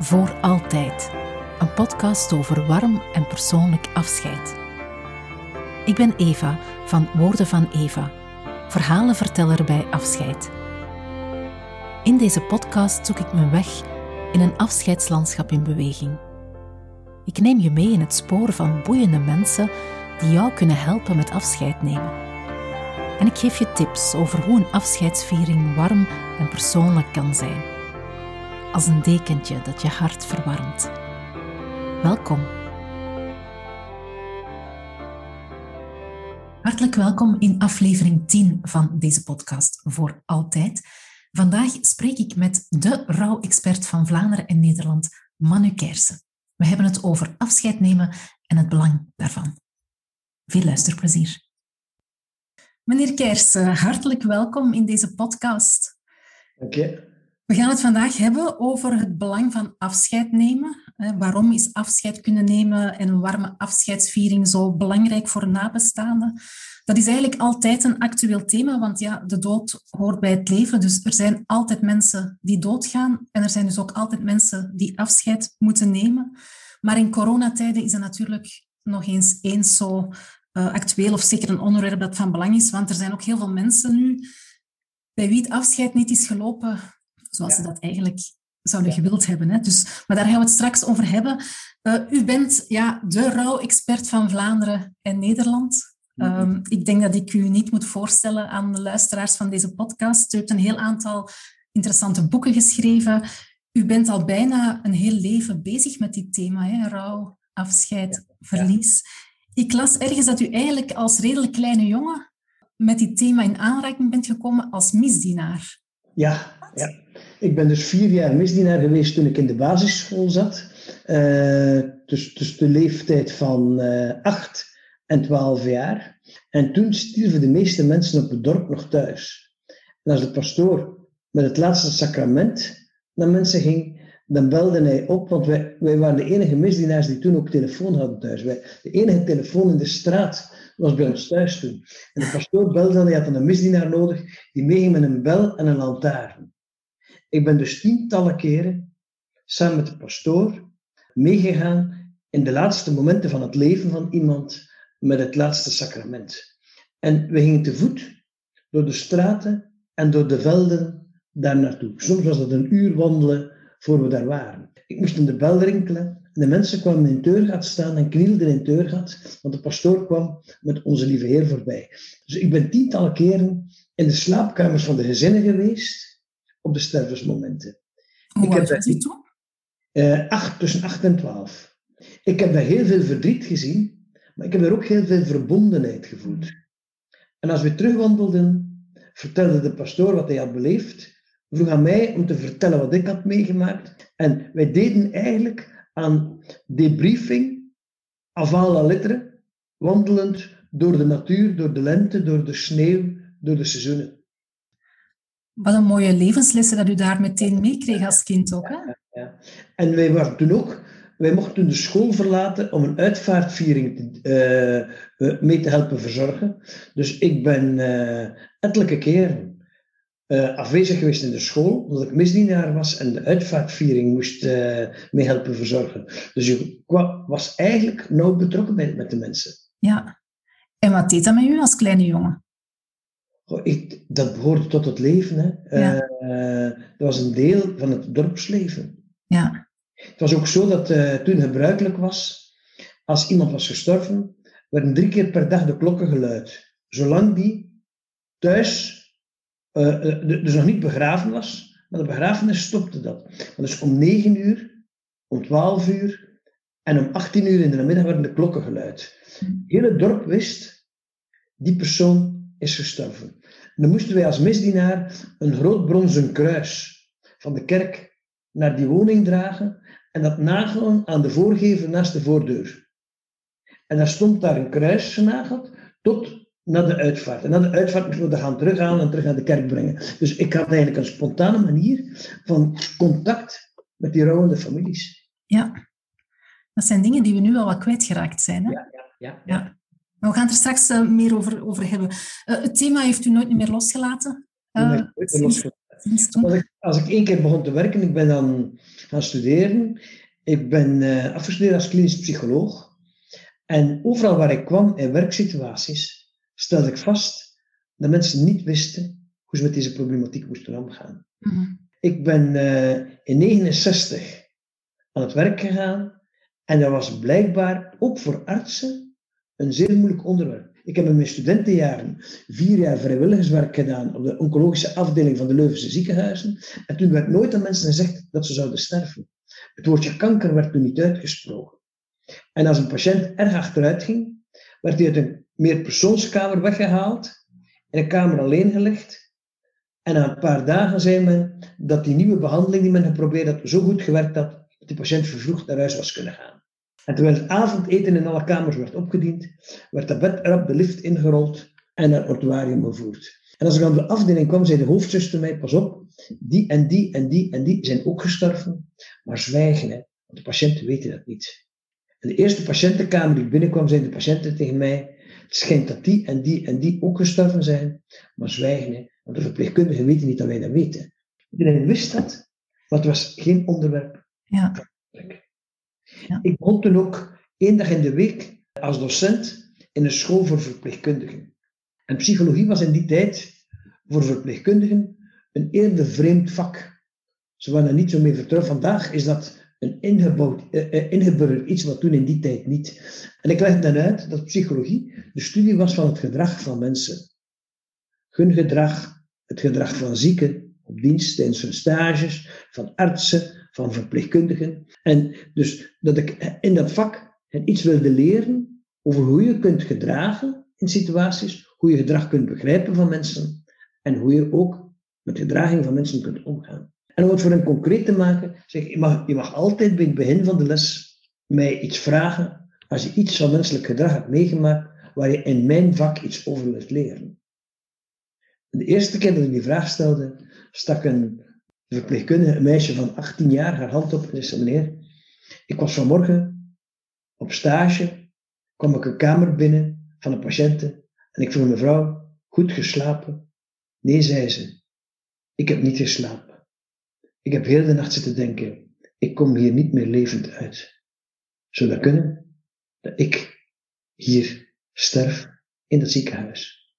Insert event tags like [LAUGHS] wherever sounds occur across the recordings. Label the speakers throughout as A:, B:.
A: Voor Altijd, een podcast over warm en persoonlijk afscheid. Ik ben Eva van Woorden van Eva, verhalenverteller bij afscheid. In deze podcast zoek ik mijn weg in een afscheidslandschap in beweging. Ik neem je mee in het spoor van boeiende mensen die jou kunnen helpen met afscheid nemen. En ik geef je tips over hoe een afscheidsviering warm en persoonlijk kan zijn als een dekentje dat je hart verwarmt. Welkom. Hartelijk welkom in aflevering 10 van deze podcast voor altijd. Vandaag spreek ik met de rouwexpert van Vlaanderen en Nederland, Manu Kersen. We hebben het over afscheid nemen en het belang daarvan. Veel luisterplezier. Meneer Kersen, hartelijk welkom in deze podcast.
B: Dank je.
A: We gaan het vandaag hebben over het belang van afscheid nemen. Waarom is afscheid kunnen nemen en een warme afscheidsviering zo belangrijk voor nabestaanden? Dat is eigenlijk altijd een actueel thema, want ja, de dood hoort bij het leven. Dus er zijn altijd mensen die doodgaan en er zijn dus ook altijd mensen die afscheid moeten nemen. Maar in coronatijden is dat natuurlijk nog eens eens zo uh, actueel of zeker een onderwerp dat van belang is, want er zijn ook heel veel mensen nu bij wie het afscheid niet is gelopen zoals ze dat eigenlijk zouden gewild hebben. Hè. Dus, maar daar gaan we het straks over hebben. Uh, u bent ja, de rouwexpert van Vlaanderen en Nederland. Um, ik denk dat ik u niet moet voorstellen aan de luisteraars van deze podcast. U hebt een heel aantal interessante boeken geschreven. U bent al bijna een heel leven bezig met dit thema, hè? rouw, afscheid, verlies. Ik las ergens dat u eigenlijk als redelijk kleine jongen met dit thema in aanraking bent gekomen als misdienaar.
B: Ja, ja. Ik ben dus vier jaar misdienaar geweest toen ik in de basisschool zat. Uh, dus, dus de leeftijd van uh, acht en twaalf jaar. En toen stierven de meeste mensen op het dorp nog thuis. En als de pastoor met het laatste sacrament naar mensen ging, dan belde hij op, want wij, wij waren de enige misdienaars die toen ook telefoon hadden thuis. Wij, de enige telefoon in de straat was bij ons thuis toen. En de pastoor belde dan, hij had een misdienaar nodig, die meeging met een bel en een lantaarn. Ik ben dus tientallen keren samen met de pastoor meegegaan in de laatste momenten van het leven van iemand met het laatste sacrament. En we gingen te voet door de straten en door de velden daar naartoe. Soms was het een uur wandelen voor we daar waren. Ik moest in de bel rinkelen en de mensen kwamen in het deurgat staan en knielden in het deurgat, want de pastoor kwam met onze lieve Heer voorbij. Dus ik ben tientallen keren in de slaapkamers van de gezinnen geweest op de stervensmomenten.
A: Hoe ik heb was die toen?
B: Uh, acht, tussen 8 en 12. Ik heb daar heel veel verdriet gezien, maar ik heb daar ook heel veel verbondenheid gevoeld. En als we terugwandelden, vertelde de pastoor wat hij had beleefd, vroeg aan mij om te vertellen wat ik had meegemaakt. En wij deden eigenlijk aan debriefing, avant la lettre, wandelend door de natuur, door de lente, door de sneeuw, door de seizoenen.
A: Wat een mooie levenslessen dat u daar meteen meekreeg als kind ook. Hè?
B: Ja, En wij waren toen ook, wij mochten toen de school verlaten om een uitvaartviering te, uh, mee te helpen verzorgen. Dus ik ben uh, ettelijke keren uh, afwezig geweest in de school, omdat ik misdienaar was en de uitvaartviering moest mee helpen verzorgen. Dus ik was eigenlijk nauw betrokken bij, met de mensen.
A: Ja. En wat deed dat met u als kleine jongen?
B: Ik, dat behoorde tot het leven. Hè. Ja. Uh, dat was een deel van het dorpsleven.
A: Ja.
B: Het was ook zo dat uh, toen gebruikelijk was, als iemand was gestorven, werden drie keer per dag de klokken geluid. Zolang die thuis uh, dus nog niet begraven was, maar de begrafenis stopte dat. Maar dus om negen uur, om twaalf uur en om 18 uur in de namiddag werden de klokken geluid. Het hm. hele dorp wist, die persoon is gestorven. En dan moesten wij als misdienaar een groot bronzen kruis van de kerk naar die woning dragen en dat nagelen aan de voorgevel naast de voordeur. En daar stond daar een kruis genageld tot naar de uitvaart. En na de uitvaart moesten we gaan terughalen en terug naar de kerk brengen. Dus ik had eigenlijk een spontane manier van contact met die rouwende families.
A: Ja, dat zijn dingen die we nu al wat kwijtgeraakt zijn. Hè?
B: ja, ja. ja. ja.
A: Maar we gaan het er straks uh, meer over, over hebben. Uh, het thema heeft u nooit meer losgelaten? Uh,
B: nee, sinds, Als ik, als ik één keer begon te werken, ik ben dan gaan studeren. Ik ben afgestudeerd als klinisch psycholoog. En overal waar ik kwam in werksituaties, stelde ik vast dat mensen niet wisten hoe ze met deze problematiek moesten omgaan. Mhm. Ik ben uh, in 69 aan het werk gegaan en dat was blijkbaar ook voor artsen een zeer moeilijk onderwerp. Ik heb in mijn studentenjaren vier jaar vrijwilligerswerk gedaan op de oncologische afdeling van de Leuvense ziekenhuizen. En toen werd nooit aan mensen gezegd dat ze zouden sterven. Het woordje kanker werd toen niet uitgesproken. En als een patiënt erg achteruit ging, werd hij uit een meerpersoonskamer weggehaald, in een kamer alleen gelegd. En na een paar dagen zei men dat die nieuwe behandeling die men geprobeerd had zo goed gewerkt had, dat die patiënt vervroegd naar huis was kunnen gaan. En terwijl het avondeten in alle kamers werd opgediend, werd de bed erop de lift ingerold en naar het mortuarium gevoerd. En als ik aan de afdeling kwam, zei de hoofdzuster mij, pas op, die en die en die en die zijn ook gestorven, maar zwijgen, hè, want de patiënten weten dat niet. In de eerste patiëntenkamer die binnenkwam, zeiden de patiënten tegen mij, het schijnt dat die en die en die ook gestorven zijn, maar zwijgen, hè, want de verpleegkundigen weten niet dat wij dat weten. Iedereen wist dat, maar het was geen onderwerp.
A: Ja.
B: Ik begon toen ook één dag in de week als docent in een school voor verpleegkundigen. En psychologie was in die tijd voor verpleegkundigen een eerder vreemd vak. Ze waren er niet zo mee vertrouwd. Vandaag is dat een ingebouwd, uh, iets wat toen in die tijd niet. En ik leg dan uit dat psychologie de studie was van het gedrag van mensen. Hun gedrag, het gedrag van zieken op dienst tijdens hun stages, van artsen, van verpleegkundigen. En dus dat ik in dat vak iets wilde leren over hoe je kunt gedragen in situaties, hoe je gedrag kunt begrijpen van mensen en hoe je ook met gedraging van mensen kunt omgaan. En om het voor een concreet te maken, zeg je mag, je mag altijd bij het begin van de les mij iets vragen als je iets van menselijk gedrag hebt meegemaakt waar je in mijn vak iets over wilt leren. de eerste keer dat ik die vraag stelde, stak een de verpleegkundige, een meisje van 18 jaar, haar hand op en zei: Meneer, ik was vanmorgen op stage, kwam ik een kamer binnen van een patiënte en ik vroeg mevrouw: Goed geslapen? Nee, zei ze. Ik heb niet geslapen. Ik heb heel de nacht zitten denken: Ik kom hier niet meer levend uit. Zou dat kunnen? Dat ik hier sterf in het ziekenhuis.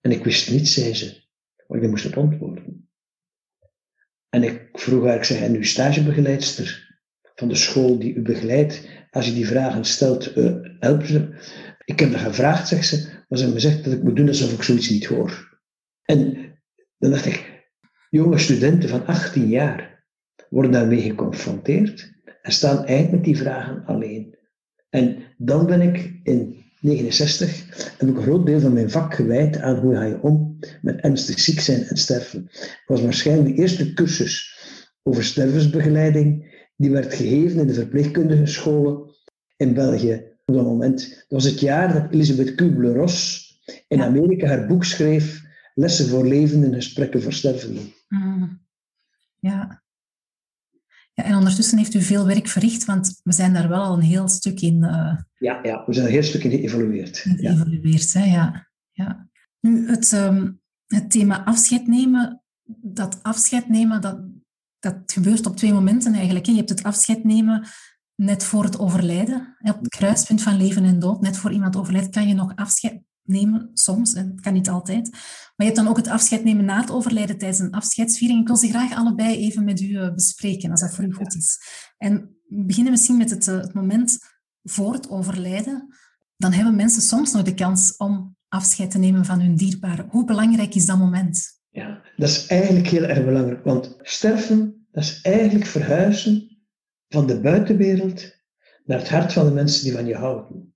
B: En ik wist niet, zei ze, maar ik moest het antwoorden. En ik vroeg haar, ik zeg, en uw stagebegeleidster van de school die u begeleidt, als je die vragen stelt, uh, helpen ze? Ik heb dat gevraagd, zegt ze, maar ze hebben gezegd dat ik moet doen alsof ik zoiets niet hoor. En dan dacht ik, jonge studenten van 18 jaar worden daarmee geconfronteerd en staan eigenlijk met die vragen alleen. En dan ben ik in 69 heb ik een groot deel van mijn vak gewijd aan hoe ga je om met ernstig ziek zijn en sterven. Het was waarschijnlijk de eerste cursus over stervensbegeleiding die werd gegeven in de verpleegkundige scholen in België op dat moment. Dat was het jaar dat Elisabeth Kubler-Ross in Amerika haar boek schreef Lessen voor leven en gesprekken voor stervenden.
A: Mm. Ja, en ondertussen heeft u veel werk verricht, want we zijn daar wel al een heel stuk in... Uh,
B: ja, ja, we zijn er een heel stuk in geëvolueerd.
A: Geëvolueerd, ja. hè, ja. ja. Nu, het, um, het thema afscheid nemen, dat afscheid nemen, dat, dat gebeurt op twee momenten eigenlijk. Je hebt het afscheid nemen net voor het overlijden. Op het kruispunt van leven en dood, net voor iemand overlijdt, kan je nog afscheid nemen, soms, en het kan niet altijd. Maar je hebt dan ook het afscheid nemen na het overlijden tijdens een afscheidsviering. Ik wil ze graag allebei even met u eh, bespreken, als dat voor u goed is. En we beginnen misschien met het, eh, het moment voor het overlijden. Dan hebben mensen soms nog de kans om afscheid te nemen van hun dierbaren. Hoe belangrijk is dat moment?
B: Ja, dat is eigenlijk heel erg belangrijk. Want sterven, dat is eigenlijk verhuizen van de buitenwereld naar het hart van de mensen die van je houden.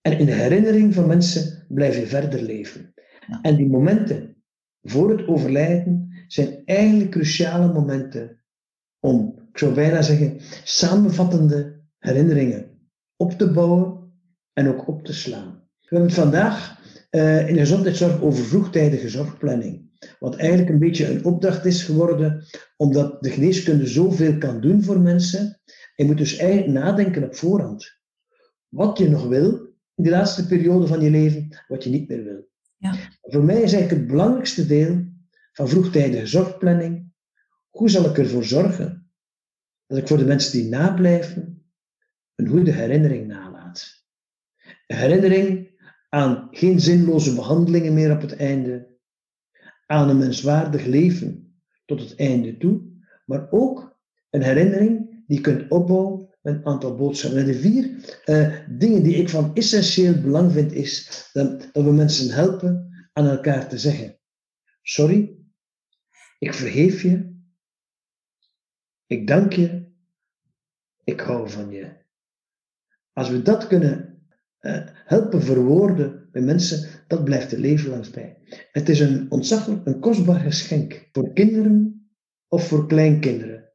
B: En in de herinnering van mensen blijf je verder leven. En die momenten voor het overlijden zijn eigenlijk cruciale momenten om, ik zou bijna zeggen, samenvattende herinneringen op te bouwen en ook op te slaan. We hebben het vandaag uh, in de gezondheidszorg over vroegtijdige zorgplanning. Wat eigenlijk een beetje een opdracht is geworden, omdat de geneeskunde zoveel kan doen voor mensen. Je moet dus eigenlijk nadenken op voorhand. Wat je nog wil, in die laatste periode van je leven wat je niet meer wil.
A: Ja.
B: Voor mij is eigenlijk het belangrijkste deel van vroegtijdige zorgplanning. Hoe zal ik ervoor zorgen dat ik voor de mensen die nablijven een goede herinnering nalaat? Een herinnering aan geen zinloze behandelingen meer op het einde, aan een menswaardig leven tot het einde toe, maar ook een herinnering die kunt opbouwen met een aantal boodschappen. En de vier uh, dingen die ik van essentieel belang vind, is dat, dat we mensen helpen aan elkaar te zeggen: Sorry, ik vergeef je, ik dank je, ik hou van je. Als we dat kunnen uh, helpen verwoorden bij mensen, dat blijft er leven langs bij. Het is een ontzaglijk, een kostbaar geschenk voor kinderen of voor kleinkinderen.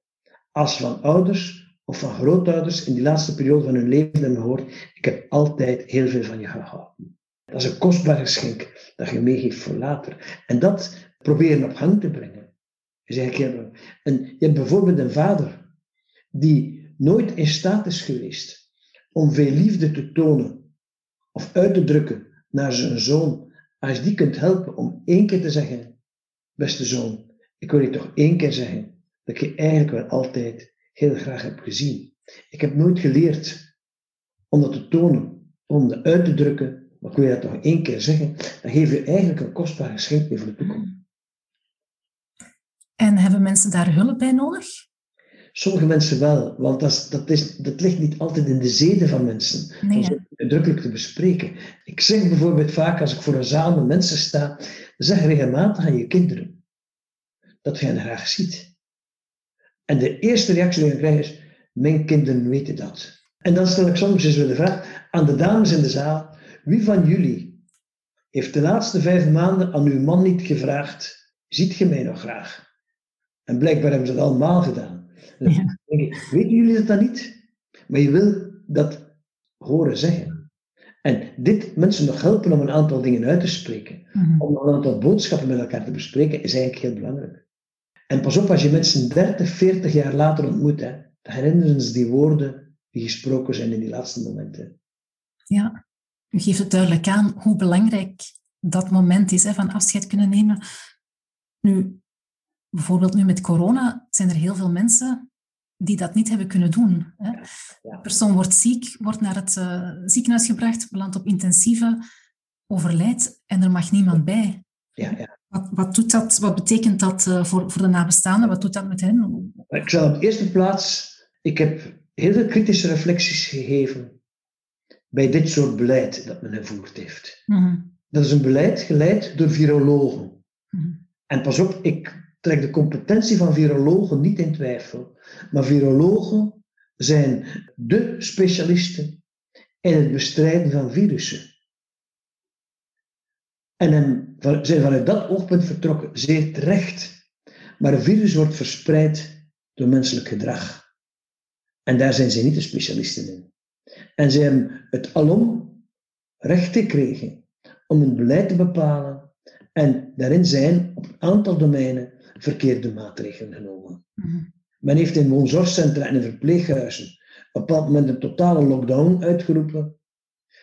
B: Als van ouders of van grootouders in die laatste periode van hun leven hebben gehoord, ik heb altijd heel veel van je gehouden. Dat is een kostbaar geschenk dat je meegeeft voor later. En dat proberen op gang te brengen. Is eigenlijk en je hebt bijvoorbeeld een vader die nooit in staat is geweest om veel liefde te tonen of uit te drukken naar zijn zoon. Als je die kunt helpen om één keer te zeggen, beste zoon, ik wil je toch één keer zeggen dat je eigenlijk wel altijd heel graag heb gezien. Ik heb nooit geleerd om dat te tonen, om dat uit te drukken, maar kun je dat nog één keer zeggen, dan geef je eigenlijk een kostbaar geschenk voor de toekomst.
A: En hebben mensen daar hulp bij nodig?
B: Sommige mensen wel, want dat, is, dat, is, dat ligt niet altijd in de zeden van mensen. Nee, om uitdrukkelijk te bespreken. Ik zeg bijvoorbeeld vaak, als ik voor een zaal met mensen sta, zeg regelmatig aan je kinderen dat je hen graag ziet. En de eerste reactie die ik krijg is, mijn kinderen weten dat. En dan stel ik soms eens de vraag aan de dames in de zaal, wie van jullie heeft de laatste vijf maanden aan uw man niet gevraagd, ziet je mij nog graag? En blijkbaar hebben ze dat allemaal gedaan. Ja. weten jullie dat dan niet? Maar je wil dat horen zeggen. En dit mensen nog helpen om een aantal dingen uit te spreken, mhm. om een aantal boodschappen met elkaar te bespreken, is eigenlijk heel belangrijk. En pas op, als je mensen 30, 40 jaar later ontmoet, hè, dan herinneren ze die woorden die gesproken zijn in die laatste momenten.
A: Ja, u geeft het duidelijk aan hoe belangrijk dat moment is hè, van afscheid kunnen nemen. Nu, bijvoorbeeld nu met corona zijn er heel veel mensen die dat niet hebben kunnen doen. Hè. De persoon wordt ziek, wordt naar het uh, ziekenhuis gebracht, belandt op intensieve, overlijdt en er mag niemand bij.
B: Ja, ja.
A: Wat, wat, doet dat, wat betekent dat uh, voor, voor de nabestaanden? Wat doet dat met hen?
B: Ik zal op de eerste plaats, ik heb heel veel kritische reflecties gegeven bij dit soort beleid dat men gevoerd heeft. Mm Dat is een beleid geleid door virologen. Mm En pas op, ik trek de competentie van virologen niet in twijfel. Maar virologen zijn de specialisten in het bestrijden van virussen. En zijn vanuit dat oogpunt vertrokken, zeer terecht. Maar een virus wordt verspreid door menselijk gedrag. En daar zijn ze niet de specialisten in. En ze hebben het alom recht gekregen om een beleid te bepalen. En daarin zijn op een aantal domeinen verkeerde maatregelen genomen. Mhm. Men heeft in woonzorgcentra en in verpleeghuizen op een bepaald moment een totale lockdown uitgeroepen.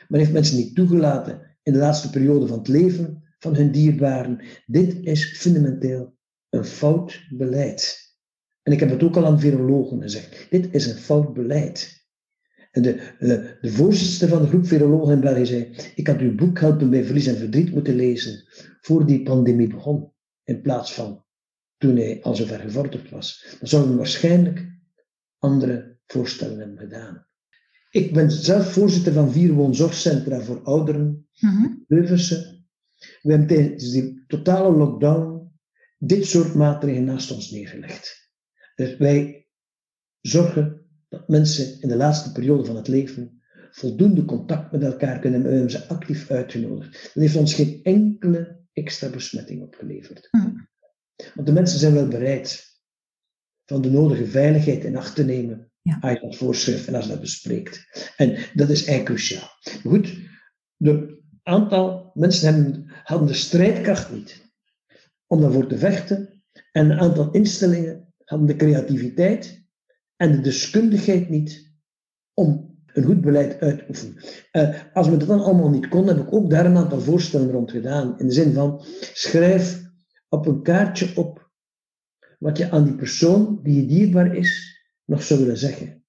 B: Men heeft mensen niet toegelaten in de laatste periode van het leven van hun dierbaren. Dit is fundamenteel een fout beleid. En ik heb het ook al aan virologen gezegd. Dit is een fout beleid. En de, de, de voorzitter van de groep virologen in België zei: Ik had uw boek Helpen bij Verlies en Verdriet moeten lezen voor die pandemie begon, in plaats van toen hij al zover gevorderd was. Dan zouden we waarschijnlijk andere voorstellen hebben gedaan. Ik ben zelf voorzitter van vier woonzorgcentra voor ouderen, mm Leuvense. We hebben tijdens die totale lockdown dit soort maatregelen naast ons neergelegd. Dus wij zorgen dat mensen in de laatste periode van het leven voldoende contact met elkaar kunnen hebben. We hebben ze actief uitgenodigd. Dat heeft ons geen enkele extra besmetting opgeleverd. Mhm. Want de mensen zijn wel bereid van de nodige veiligheid in acht te nemen ja. Als je dat voorschrijft en als je dat bespreekt. En dat is eigenlijk cruciaal. Goed, een aantal mensen hebben, hadden de strijdkracht niet om daarvoor te vechten. En een aantal instellingen hadden de creativiteit en de deskundigheid niet om een goed beleid uit te oefenen. Uh, als we dat dan allemaal niet kon, heb ik ook daar een aantal voorstellen rond gedaan. In de zin van, schrijf op een kaartje op wat je aan die persoon die je dierbaar is nog zou willen zeggen.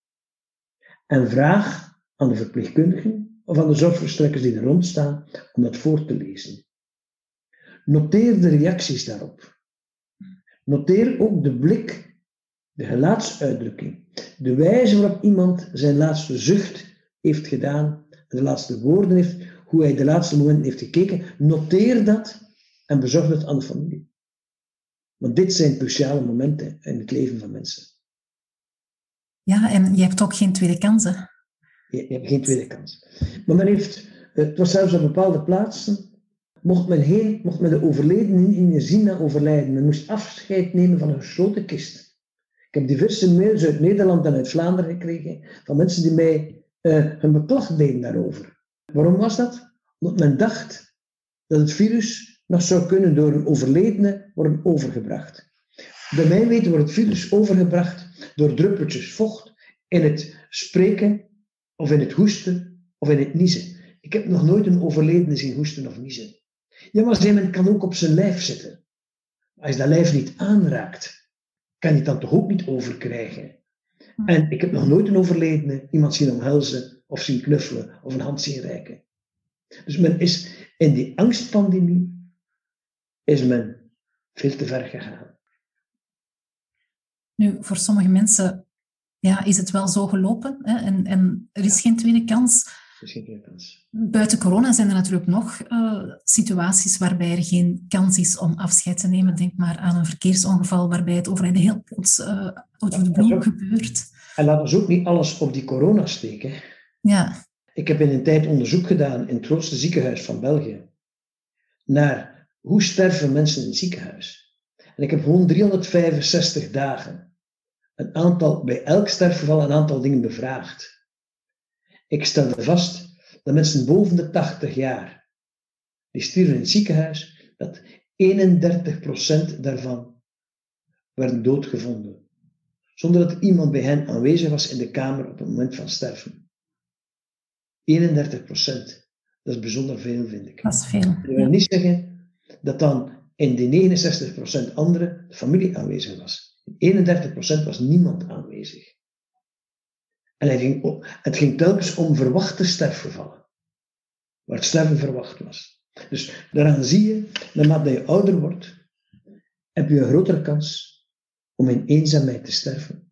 B: En vraag aan de verpleegkundigen of aan de zorgverstrekkers die er rond staan om dat voor te lezen. Noteer de reacties daarop. Noteer ook de blik, de gelaatsuitdrukking, de wijze waarop iemand zijn laatste zucht heeft gedaan, de laatste woorden heeft, hoe hij de laatste momenten heeft gekeken. Noteer dat en bezorg het aan de familie. Want dit zijn cruciale momenten in het leven van mensen.
A: Ja, en je hebt ook geen tweede kansen.
B: Je, je hebt geen tweede kans. Maar men heeft, het was zelfs op bepaalde plaatsen, mocht men, heen, mocht men de overledenen in je zien na overlijden. Men moest afscheid nemen van een grote kist. Ik heb diverse mails uit Nederland en uit Vlaanderen gekregen van mensen die mij uh, hun beklag deden daarover. Waarom was dat? Omdat men dacht dat het virus nog zou kunnen door een overledene worden overgebracht. Bij mij weten wordt het virus overgebracht door druppeltjes vocht in het spreken of in het hoesten of in het niezen. Ik heb nog nooit een overledene zien hoesten of niezen. Ja, maar zei men kan ook op zijn lijf zitten. Als je dat lijf niet aanraakt, kan je het dan toch ook niet overkrijgen. Hm. En ik heb nog nooit een overledene iemand zien omhelzen of zien knuffelen of een hand zien reiken. Dus men is in die angstpandemie is men veel te ver gegaan.
A: Nu, voor sommige mensen ja, is het wel zo gelopen hè? En, en er is geen tweede kans.
B: Is geen tweede kans.
A: Buiten corona zijn er natuurlijk nog uh, situaties waarbij er geen kans is om afscheid te nemen. Denk maar aan een verkeersongeval waarbij het overlijden heel plots uh, uit de gebeurt.
B: En laten we ook niet alles op die corona steken.
A: Ja.
B: Ik heb in een tijd onderzoek gedaan in het grootste ziekenhuis van België naar hoe sterven mensen in het ziekenhuis. En ik heb gewoon 365 dagen een aantal, bij elk sterfgeval een aantal dingen bevraagd. Ik stelde vast dat mensen boven de 80 jaar, die stierven in het ziekenhuis, dat 31% daarvan werden doodgevonden. Zonder dat iemand bij hen aanwezig was in de kamer op het moment van sterven. 31% Dat is bijzonder veel, vind ik.
A: Dat is veel.
B: Ik wil niet zeggen dat dan in die 69% andere de familie aanwezig was. 31% was niemand aanwezig. En hij ging, het ging telkens om verwachte sterfgevallen. Waar het sterven verwacht was. Dus daaraan zie je, naarmate je ouder wordt, heb je een grotere kans om in eenzaamheid te sterven.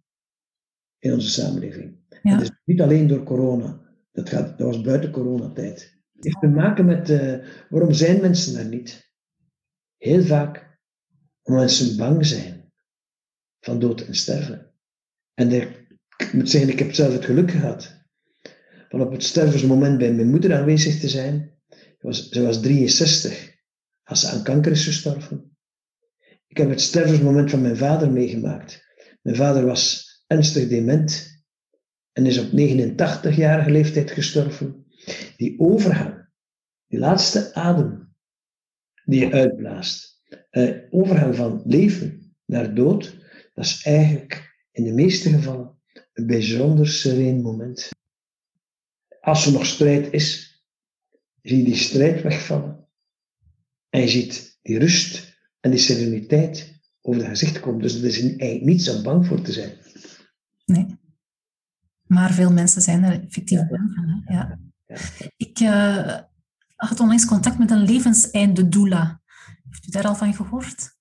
B: In onze samenleving. Ja. Het is niet alleen door corona. Dat, gaat, dat was buiten coronatijd. Het heeft te maken met uh, waarom zijn mensen daar niet? Heel vaak omdat mensen bang zijn van dood en sterven. En ik moet zeggen, ik heb zelf het geluk gehad van op het stervensmoment bij mijn moeder aanwezig te zijn. Was, ze was 63 als ze aan kanker is gestorven. Ik heb het stervensmoment van mijn vader meegemaakt. Mijn vader was ernstig dement en is op 89-jarige leeftijd gestorven. Die overgang, die laatste adem die je uitblaast, eh, overgang van leven naar dood, dat is eigenlijk in de meeste gevallen een bijzonder sereen moment. Als er nog strijd is, zie je die strijd wegvallen. En je ziet die rust en die sereniteit over het gezicht komen. Dus er is eigenlijk niets om bang voor te zijn.
A: Nee. Maar veel mensen zijn er effectief bang van. Ja. ja. Ik uh, had onlangs contact met een levenseinde doula. Heeft u daar al van gehoord?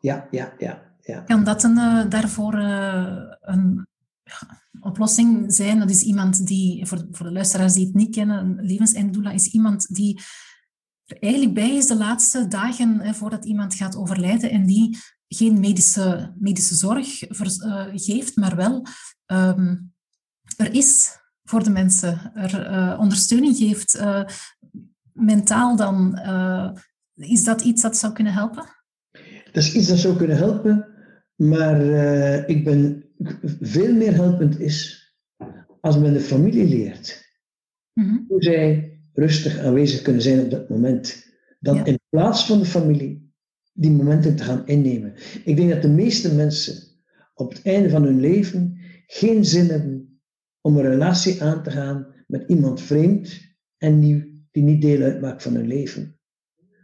B: Ja, ja, ja ja.
A: Kan dat een, uh, daarvoor uh, een oplossing zijn? Dat is iemand die, voor, voor de luisteraars die het niet kennen, een levenseinddoula is iemand die er eigenlijk bij is de laatste dagen hè, voordat iemand gaat overlijden en die geen medische, medische zorg uh, geeft, maar wel um, er is voor de mensen, er ondersteuning geeft, mentaal dan. is dat iets dat zou kunnen helpen?
B: Dat is iets dat zou kunnen helpen, maar uh, ik ben veel meer helpend is als men de familie leert
A: mm-hmm.
B: hoe zij rustig aanwezig kunnen zijn op dat moment. Dan ja. in plaats van de familie die momenten te gaan innemen. Ik denk dat de meeste mensen op het einde van hun leven geen zin hebben om een relatie aan te gaan met iemand vreemd en nieuw die niet deel uitmaakt van hun leven.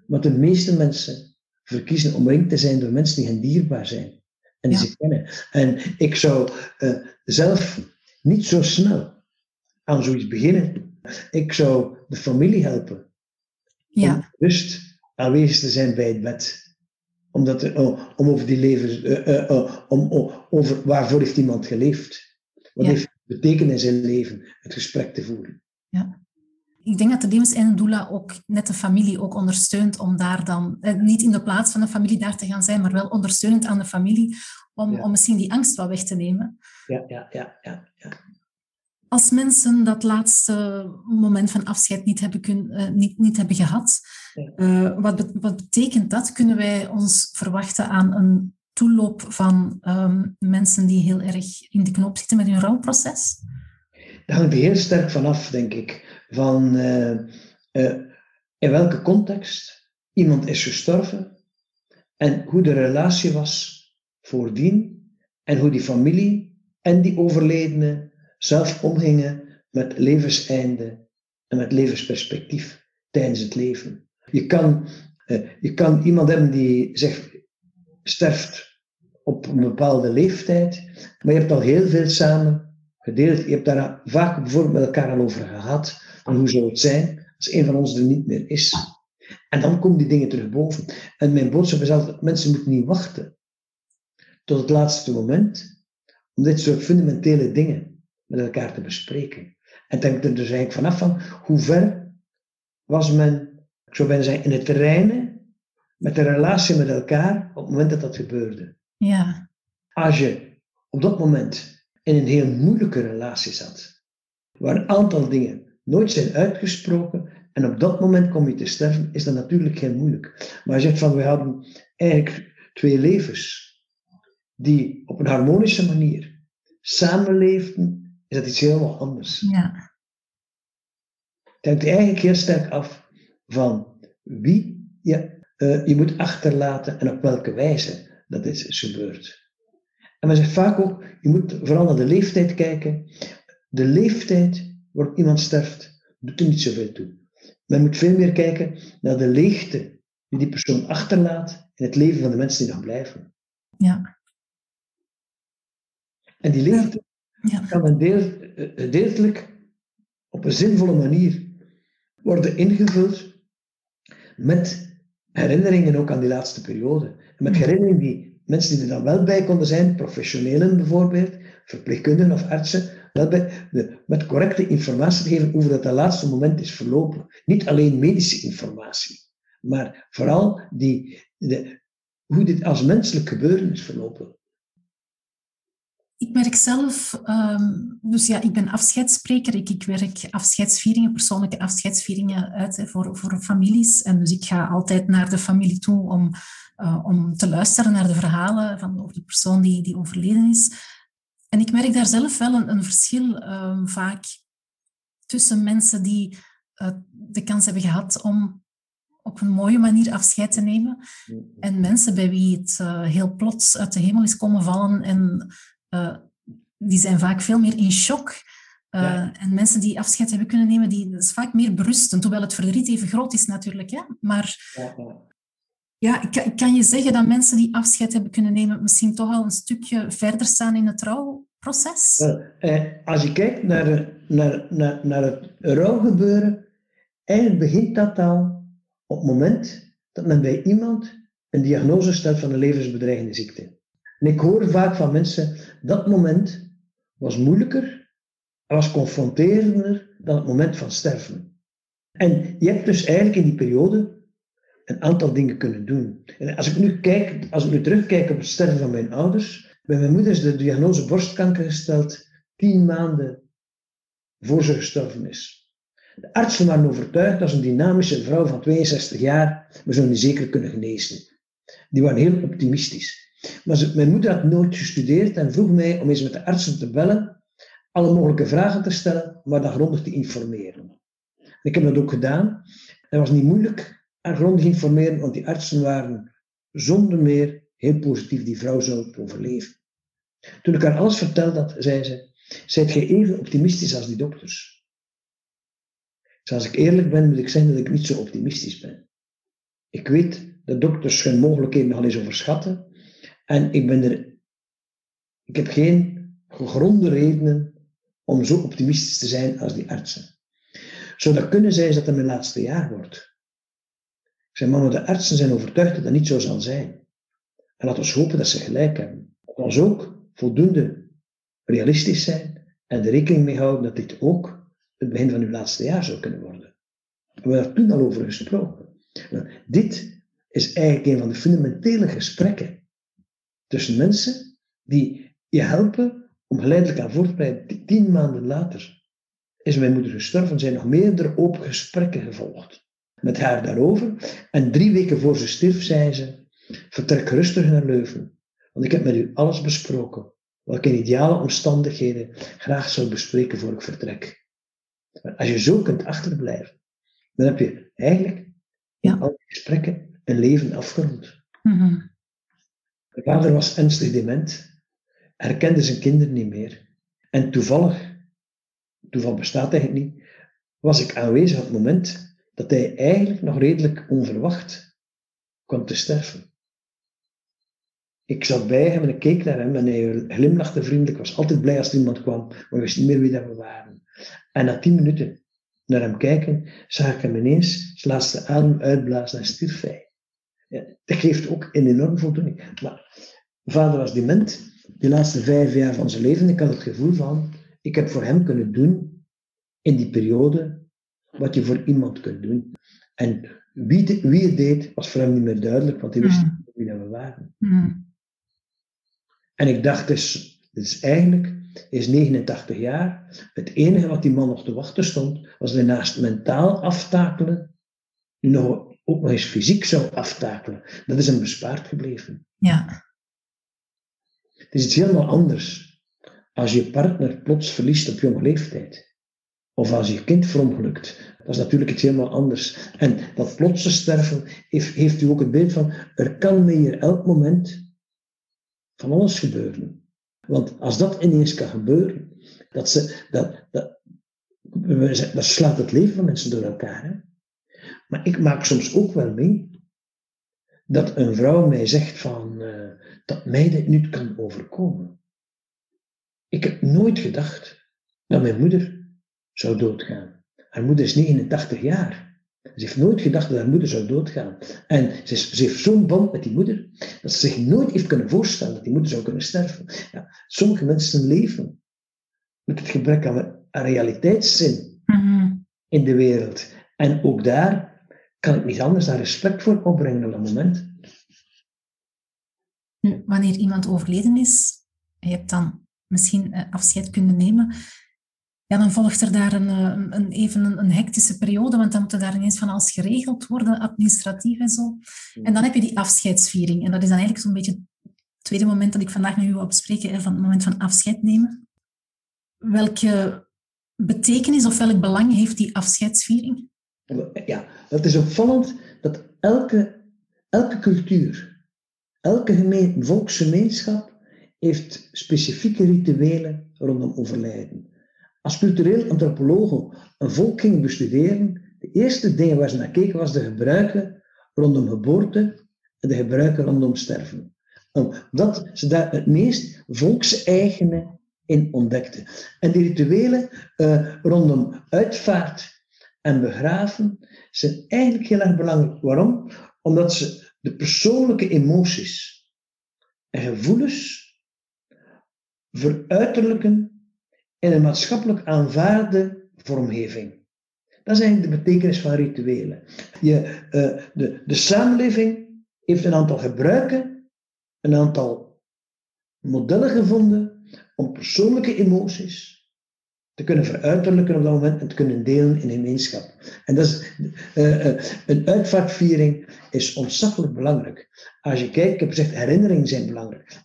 B: Want de meeste mensen verkiezen omringd te zijn door mensen die hen dierbaar zijn en die ze kennen. En ik zou uh, zelf niet zo snel aan zoiets beginnen. Ik zou de familie helpen
A: ja.
B: om rust aanwezig te zijn bij het bed. Omdat er, oh, om over die levens, uh, uh, om, oh, over waarvoor heeft iemand geleefd? Wat ja. heeft betekend in zijn leven? Het gesprek te voeren.
A: Ja. Ik denk dat de levenseinde doula ook net de familie ook ondersteunt om daar dan, eh, niet in de plaats van de familie daar te gaan zijn, maar wel ondersteunend aan de familie om, ja. om misschien die angst wat weg te nemen.
B: Ja, ja, ja, ja. ja.
A: Als mensen dat laatste moment van afscheid niet hebben, kun, uh, niet, niet hebben gehad, uh, wat, wat betekent dat? Kunnen wij ons verwachten aan een toeloop van um, mensen die heel erg in de knoop zitten met hun rouwproces?
B: Dat hangt heel sterk vanaf, denk ik, van uh, in welke context iemand is gestorven en hoe de relatie was voordien en hoe die familie en die overledene zelf omgingen met levenseinde en met levensperspectief tijdens het leven. Je kan, uh, je kan iemand hebben die zegt, sterft op een bepaalde leeftijd, maar je hebt al heel veel samen gedeeld. Je hebt daar vaak bijvoorbeeld met elkaar al over gehad. En hoe zou het zijn als een van ons er niet meer is? En dan komen die dingen terug boven. En mijn boodschap is altijd, mensen moeten niet wachten tot het laatste moment om dit soort fundamentele dingen met elkaar te bespreken. En denk er dus eigenlijk vanaf van hoe ver was men, ik zou bijna zeggen, in het terrein met de relatie met elkaar op het moment dat dat gebeurde.
A: Ja.
B: Als je op dat moment in een heel moeilijke relatie zat, waar een aantal dingen nooit zijn uitgesproken en op dat moment kom je te sterven, is dat natuurlijk heel moeilijk. Maar je zegt van, we hadden eigenlijk twee levens die op een harmonische manier samenleefden, is dat iets helemaal anders.
A: Ja.
B: Het hangt eigenlijk heel sterk af van wie je, uh, je moet achterlaten en op welke wijze dat is gebeurd. En men zegt vaak ook, je moet vooral naar de leeftijd kijken. De leeftijd waarop iemand sterft, doet er niet zoveel toe. Men moet veel meer kijken naar de leegte die die persoon achterlaat in het leven van de mensen die nog blijven.
A: Ja.
B: En die ja. kan een deel, gedeeltelijk op een zinvolle manier worden ingevuld met herinneringen ook aan die laatste periode. En met herinneringen die mensen die er dan wel bij konden zijn, professionelen bijvoorbeeld, verpleegkundigen of artsen, bij, de, met correcte informatie te geven over dat dat laatste moment is verlopen. Niet alleen medische informatie, maar vooral die, de, hoe dit als menselijk gebeuren is verlopen.
A: Ik merk zelf, um, dus ja, ik ben afscheidsspreker. Ik, ik werk afscheidsvieringen, persoonlijke afscheidsvieringen uit voor, voor families. En dus ik ga altijd naar de familie toe om, uh, om te luisteren naar de verhalen van over de persoon die, die overleden is. En ik merk daar zelf wel een, een verschil um, vaak tussen mensen die uh, de kans hebben gehad om op een mooie manier afscheid te nemen. En mensen bij wie het uh, heel plots uit de hemel is komen vallen en uh, die zijn vaak veel meer in shock. Ja. En mensen die afscheid hebben kunnen nemen, die, is vaak meer berustend. Hoewel het verdriet even groot is natuurlijk. Hè? Maar ja, ja. Ja kan je zeggen dat mensen die afscheid hebben kunnen nemen misschien toch al een stukje verder staan in het rouwproces?
B: Eh, als je kijkt naar, naar, naar, naar het rouwgebeuren, eigenlijk begint dat al op het moment dat men bij iemand een diagnose stelt van een levensbedreigende ziekte. En ik hoor vaak van mensen, dat moment was moeilijker was confronterender dan het moment van sterven. En je hebt dus eigenlijk in die periode een aantal dingen kunnen doen. En als ik nu kijk, als ik nu terugkijk op het sterven van mijn ouders, bij mijn moeder is de diagnose borstkanker gesteld tien maanden voor ze gestorven is. De artsen waren overtuigd dat een dynamische vrouw van 62 jaar, we zullen die zeker kunnen genezen. Die waren heel optimistisch. Maar ze, mijn moeder had nooit gestudeerd en vroeg mij om eens met de artsen te bellen, alle mogelijke vragen te stellen, maar dan grondig te informeren. ik heb dat ook gedaan. Het was niet moeilijk haar grondig informeren, want die artsen waren zonder meer heel positief, die vrouw zou overleven. Toen ik haar alles vertelde had, zei ze, zijt gij even optimistisch als die dokters? Dus als ik eerlijk ben, moet ik zeggen dat ik niet zo optimistisch ben. Ik weet de dokters hun mogelijkheden nogal eens overschatten. En ik ben er, ik heb geen gegronde redenen om zo optimistisch te zijn als die artsen. Zou dat kunnen zijn dat het mijn laatste jaar wordt? Zei, mama, de artsen zijn overtuigd dat dat niet zo zal zijn. En laten we hopen dat ze gelijk hebben. Ons ook voldoende realistisch zijn en er rekening mee houden dat dit ook het begin van uw laatste jaar zou kunnen worden. We hebben daar toen al over gesproken. Dit is eigenlijk een van de fundamentele gesprekken tussen mensen die je helpen om geleidelijk aan voort te blijven. Tien maanden later is mijn moeder gestorven, zijn nog meerdere open gesprekken gevolgd met haar daarover. En drie weken voor ze stierf, zei ze, vertrek rustig naar Leuven, want ik heb met u alles besproken, wat ik in ideale omstandigheden graag zou bespreken voor ik vertrek. Als je zo kunt achterblijven, dan heb je eigenlijk in al die gesprekken een leven afgerond. Mm Mijn vader was ernstig dement, herkende zijn kinderen niet meer. En toevallig, toeval bestaat eigenlijk niet, was ik aanwezig op het moment dat hij eigenlijk nog redelijk onverwacht kwam te sterven. Ik zat bij hem en ik keek naar hem en hij glimlachte vriendelijk, was altijd blij als er iemand kwam, maar wist niet meer wie dat we waren. En na tien minuten naar hem kijken, zag ik hem ineens zijn laatste adem uitblazen en stierf hij. Ja, dat geeft ook een enorm voldoening. Maar vader was dement, de laatste vijf jaar van zijn leven. Ik had het gevoel van, ik heb voor hem kunnen doen in die periode wat je voor iemand kunt doen. En wie, wie het deed, was voor hem niet meer duidelijk, want hij wist mm. niet wie we waren. Mm. En ik dacht dus, eigenlijk, is 89 jaar. Het enige wat die man nog te wachten stond, was de naast mentaal aftakelen, nu nog, ook nog eens fysiek zou aftakelen. Dat is hem bespaard gebleven.
A: Ja.
B: Het is iets helemaal anders als je partner plots verliest op jonge leeftijd. Of als je kind verongelukt. Dat is natuurlijk iets helemaal anders. En dat plotse sterven heeft, heeft u ook het beeld van, er kan me hier elk moment van alles gebeuren. Want als dat ineens kan gebeuren, dat, ze, dat, dat, slaat het leven van mensen door elkaar. Hè? Maar ik maak soms ook wel mee dat een vrouw mij zegt van, uh, dat mij dit niet kan overkomen. Ik heb nooit gedacht dat mijn moeder zou doodgaan. Haar moeder is 89 jaar. Ze heeft nooit gedacht dat haar moeder zou doodgaan. En ze, ze heeft zo'n band met die moeder, dat ze zich nooit heeft kunnen voorstellen dat die moeder zou kunnen sterven. Ja, sommige mensen leven met het gebrek aan, realiteitszin mm in de wereld. En ook daar kan ik niet anders dan respect voor opbrengen op dat moment.
A: Wanneer iemand overleden is, je hebt dan misschien eh, afscheid kunnen nemen, ja, dan volgt er daar een, eh, een, even een, een, hectische periode, want dan moet er daar ineens van alles geregeld worden, administratief en zo. En dan heb je die afscheidsviering. En dat is dan eigenlijk zo'n beetje het tweede moment dat ik vandaag met u wil bespreken, van het moment van afscheid nemen. Welke betekenis of welk belang heeft die afscheidsviering?
B: Ja, het is opvallend dat elke, elke cultuur, elke gemeen, volksgemeenschap heeft specifieke rituelen rondom overlijden. Als cultureel antropologen een volk gingen bestuderen, de eerste dingen waar ze naar keken was de gebruiken rondom geboorte en de gebruiken rondom sterven. Omdat ze daar het meest volkseigene in ontdekten. En die rituelen uh, rondom uitvaart en begraven zijn eigenlijk heel erg belangrijk. Waarom? Omdat ze de persoonlijke emoties en gevoelens veruiterlijken in een maatschappelijk aanvaarde vormgeving. Dat is eigenlijk de betekenis van rituelen. Je, uh, de, de samenleving heeft een aantal gebruiken, een aantal modellen gevonden om persoonlijke emoties te kunnen veruiterlijken op dat moment en te kunnen delen in een gemeenschap. En dat is, uh, uh, een uitvaartviering is ontzaglijk belangrijk. Als je kijkt, ik heb gezegd, herinneringen zijn belangrijk.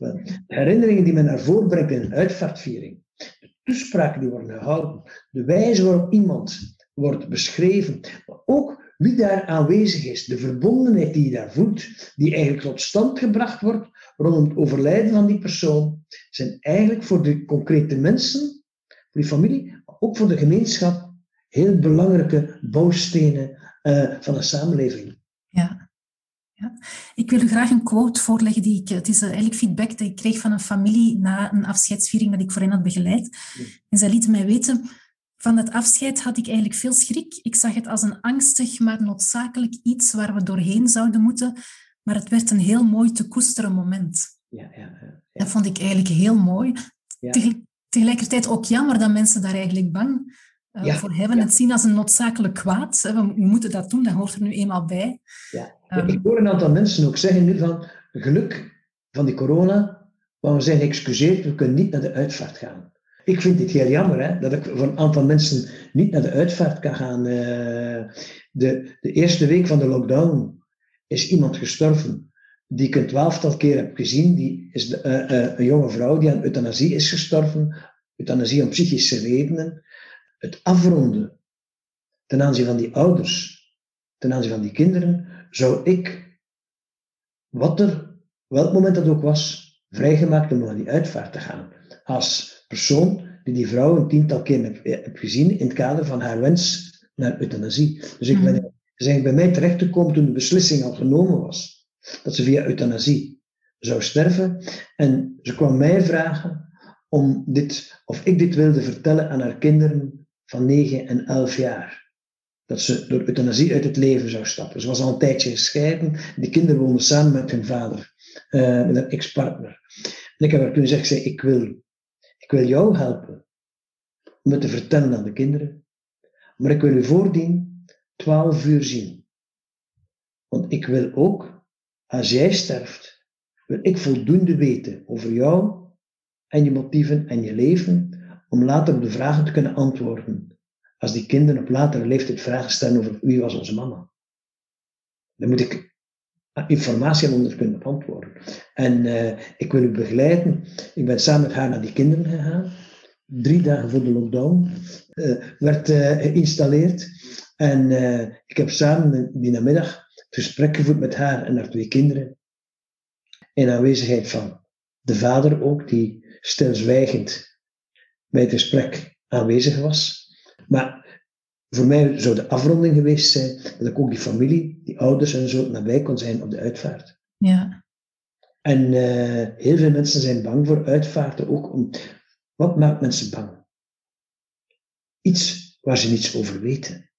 B: Herinneringen die men naar voren brengt in een uitvaartviering, toespraken die worden gehouden, de wijze waarop iemand wordt beschreven, maar ook wie daar aanwezig is, de verbondenheid die je daar voelt, die eigenlijk tot stand gebracht wordt rondom het overlijden van die persoon, zijn eigenlijk voor de concrete mensen, voor die familie, maar ook voor de gemeenschap, heel belangrijke bouwstenen uh, van een samenleving.
A: Ik wil u graag een quote voorleggen. Die ik, het is eigenlijk feedback dat ik kreeg van een familie na een afscheidsviering dat ik voor hen had begeleid. En zij lieten mij weten, van het afscheid had ik eigenlijk veel schrik. Ik zag het als een angstig, maar noodzakelijk iets waar we doorheen zouden moeten. Maar het werd een heel mooi te koesteren moment. Ja, ja, ja. Dat vond ik eigenlijk heel mooi. Tegelijkertijd ook jammer dat mensen daar eigenlijk bang uh, voor hebben. Het zien als een noodzakelijk kwaad. We, moeten dat doen, dat hoort er nu eenmaal bij.
B: Ja. Um, ik hoor een aantal mensen ook zeggen nu van geluk van die corona, maar we zijn geëxcuseerd, we kunnen niet naar de uitvaart gaan. Ik vind het heel jammer hè, dat ik voor een aantal mensen niet naar de uitvaart kan gaan. Uh, de, de eerste week van de lockdown is iemand gestorven die ik een twaalftal keer heb gezien. Die is de, uh, uh, een jonge vrouw die aan euthanasie is gestorven. Euthanasie om psychische redenen. Het afronden ten aanzien van die ouders, ten aanzien van die kinderen, zou ik, wat er, welk moment dat ook was, vrijgemaakt om naar die uitvaart te gaan. Als persoon die die vrouw een tiental keer heb, heb gezien in het kader van haar wens naar euthanasie. Dus ik ben, ze zijn bij mij terechtgekomen toen de beslissing al genomen was dat ze via euthanasie zou sterven. En ze kwam mij vragen om dit, of ik dit wilde vertellen aan haar kinderen van 9 en 11 jaar. Dat ze door euthanasie uit het leven zou stappen. Ze was al een tijdje gescheiden. Die kinderen woonden samen met hun vader, uh, met een ex-partner. En ik heb haar kunnen zeggen, ik wil, ik wil jou helpen om het te vertellen aan de kinderen. Maar ik wil u voordien 12 uur zien. Want ik wil ook, als jij sterft, wil ik voldoende weten over jou en je motieven en je leven, om later op de vragen te kunnen antwoorden. Als die kinderen op latere leeftijd vragen stellen over wie was onze mama. Dan moet ik informatie hebben om er kunnen antwoorden. En uh, ik wil u begeleiden. Ik ben samen met haar naar die kinderen gegaan. Drie dagen voor de lockdown uh, werd uh, geïnstalleerd. En ik heb samen die namiddag gesprek gevoerd met haar en haar twee kinderen. In aanwezigheid van de vader ook, die stilzwijgend bij het gesprek aanwezig was. Maar voor mij zou de afronding geweest zijn dat ik ook die familie, die ouders en zo, nabij kon zijn op de uitvaart. Ja. En uh, heel veel mensen zijn bang voor uitvaarten ook. Om, wat maakt mensen bang? Iets waar ze niets over weten.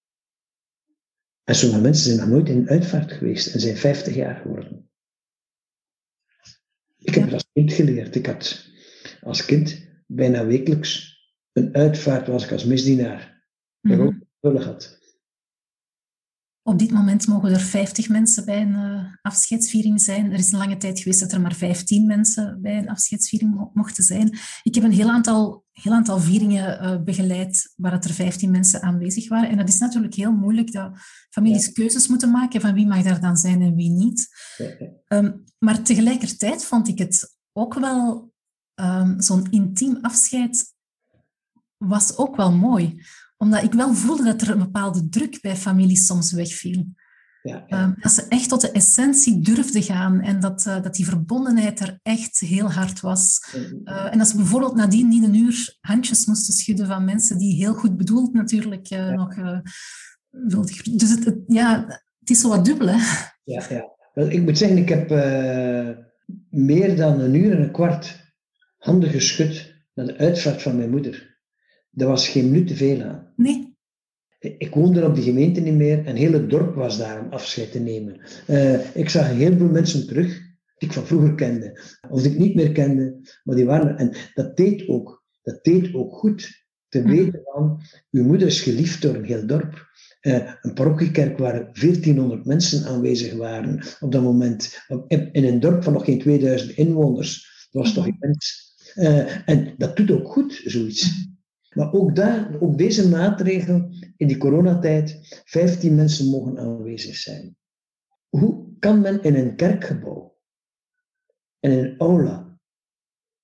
B: En sommige mensen zijn nog nooit in een uitvaart geweest en zijn 50 jaar geworden. Ik heb het als kind geleerd. Ik had als kind bijna wekelijks een uitvaart was ik als misdienaar. Mm -hmm. had.
A: Op dit moment mogen er 50 mensen bij een uh, afscheidsviering zijn. Er is een lange tijd geweest dat er maar 15 mensen bij een afscheidsviering mochten zijn. Ik heb een heel aantal, heel aantal vieringen uh, begeleid waar er 15 mensen aanwezig waren. En dat is natuurlijk heel moeilijk dat families ja. keuzes moeten maken van wie mag daar dan zijn en wie niet. Ja. Um, maar tegelijkertijd vond ik het ook wel um, zo'n intiem afscheid was ook wel mooi. Omdat ik wel voelde dat er een bepaalde druk bij families soms wegviel. Ja, ja. Um, dat ze echt tot de essentie durfden gaan en dat, uh, dat die verbondenheid er echt heel hard was. Uh, en dat ze bijvoorbeeld nadien niet een uur handjes moesten schudden van mensen die heel goed bedoeld natuurlijk uh, ja. nog wilden. Dus het, het, ja, het is zo wat dubbel, hè?
B: Ja, ja. Wel, ik moet zeggen, ik heb meer dan een uur en een kwart handen geschud naar de uitvaart van mijn moeder. Er was geen minuut te veel aan.
A: Nee.
B: Ik woonde op de gemeente niet meer en heel het dorp was daar om afscheid te nemen. Uh, ik zag heel veel mensen terug die ik van vroeger kende, of die ik niet meer kende, maar die waren er. En dat deed ook, dat deed ook goed. Te mm. weten van, uw moeder is geliefd door een heel dorp. Uh, een parochiekerk waar 1400 mensen aanwezig waren op dat moment. In een dorp van nog geen 2000 inwoners. Dat was toch immens. Uh, en dat doet ook goed, zoiets. Maar ook, daar, ook deze maatregel in die coronatijd, 15 mensen mogen aanwezig zijn. Hoe kan men in een kerkgebouw en in een aula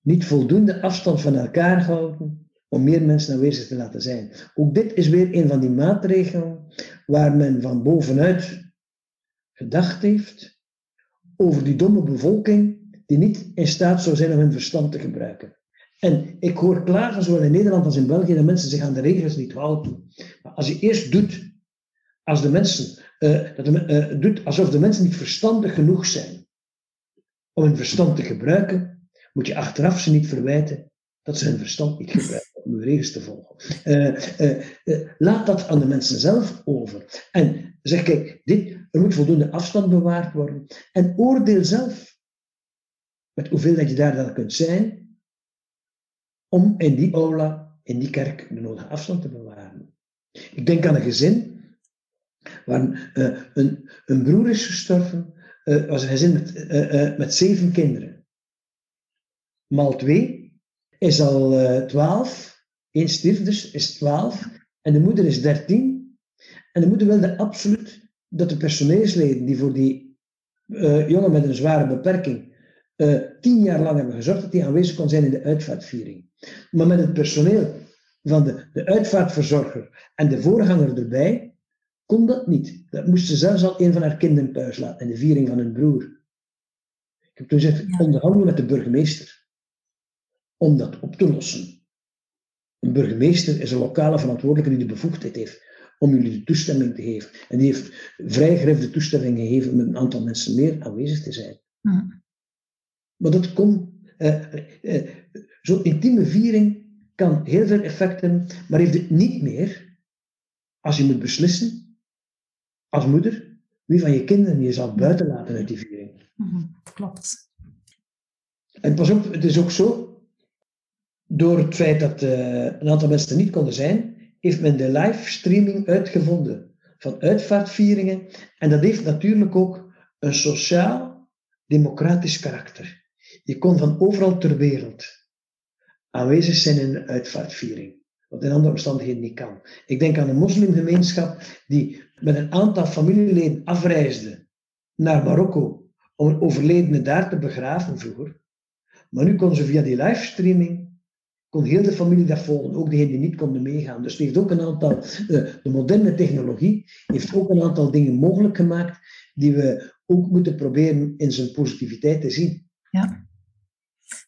B: niet voldoende afstand van elkaar houden om meer mensen aanwezig te laten zijn? Ook dit is weer een van die maatregelen waar men van bovenuit gedacht heeft over die domme bevolking die niet in staat zou zijn om hun verstand te gebruiken. En ik hoor klagen, zowel in Nederland als in België, dat mensen zich aan de regels niet houden. Maar als je eerst doet, als de mensen uh, dat uh, doet alsof de mensen niet verstandig genoeg zijn om hun verstand te gebruiken, moet je achteraf ze niet verwijten dat ze hun verstand niet gebruiken om uw regels te volgen. laat dat aan de mensen zelf over. En zeg, kijk, dit, er moet voldoende afstand bewaard worden. En oordeel zelf met hoeveel dat je daar dan kunt zijn om in die aula, in die kerk, de nodige afstand te bewaren. Ik denk aan een gezin waar uh, een, een broer is gestorven, uh, was een gezin met, uh, met zeven kinderen. Maal twee is al twaalf, één stierf dus, is twaalf, en de moeder is dertien. En de moeder wilde absoluut dat de personeelsleden die voor die jongen met een zware beperking tien jaar lang hebben gezorgd, dat die aanwezig kon zijn in de uitvaartviering. Maar met het personeel van de, de uitvaartverzorger en de voorganger erbij, kon dat niet. Dat moest ze zelfs al een van haar kinderen thuis laten, in de viering van hun broer. Ik heb toen gezegd, ja. onderhandelen met de burgemeester. Om dat op te lossen. Een burgemeester is een lokale verantwoordelijke die de bevoegdheid heeft om jullie de toestemming te geven. En die heeft vrijgericht de toestemming gegeven om met een aantal mensen meer aanwezig te zijn. Maar dat kon. Eh, eh, Zo'n intieme viering kan heel veel effect hebben, maar heeft het niet meer als je moet beslissen, als moeder, wie van je kinderen je zal buiten laten uit die viering.
A: Mm Klopt.
B: En pas op, het is ook zo, door het feit dat uh, een aantal mensen er niet konden zijn, heeft men de livestreaming uitgevonden van uitvaartvieringen. En dat heeft natuurlijk ook een sociaal-democratisch karakter. Je kon van overal ter wereld aanwezig zijn in een uitvaartviering. Wat in andere omstandigheden niet kan. Ik denk aan een moslimgemeenschap die met een aantal familieleden afreisde naar Marokko om een overledene daar te begraven vroeger. Maar nu kon ze via die livestreaming, kon heel de familie dat volgen, ook degenen die niet konden meegaan. Dus heeft ook een aantal, de, de moderne technologie heeft ook een aantal dingen mogelijk gemaakt die we ook moeten proberen in zijn positiviteit te zien.
A: Ja.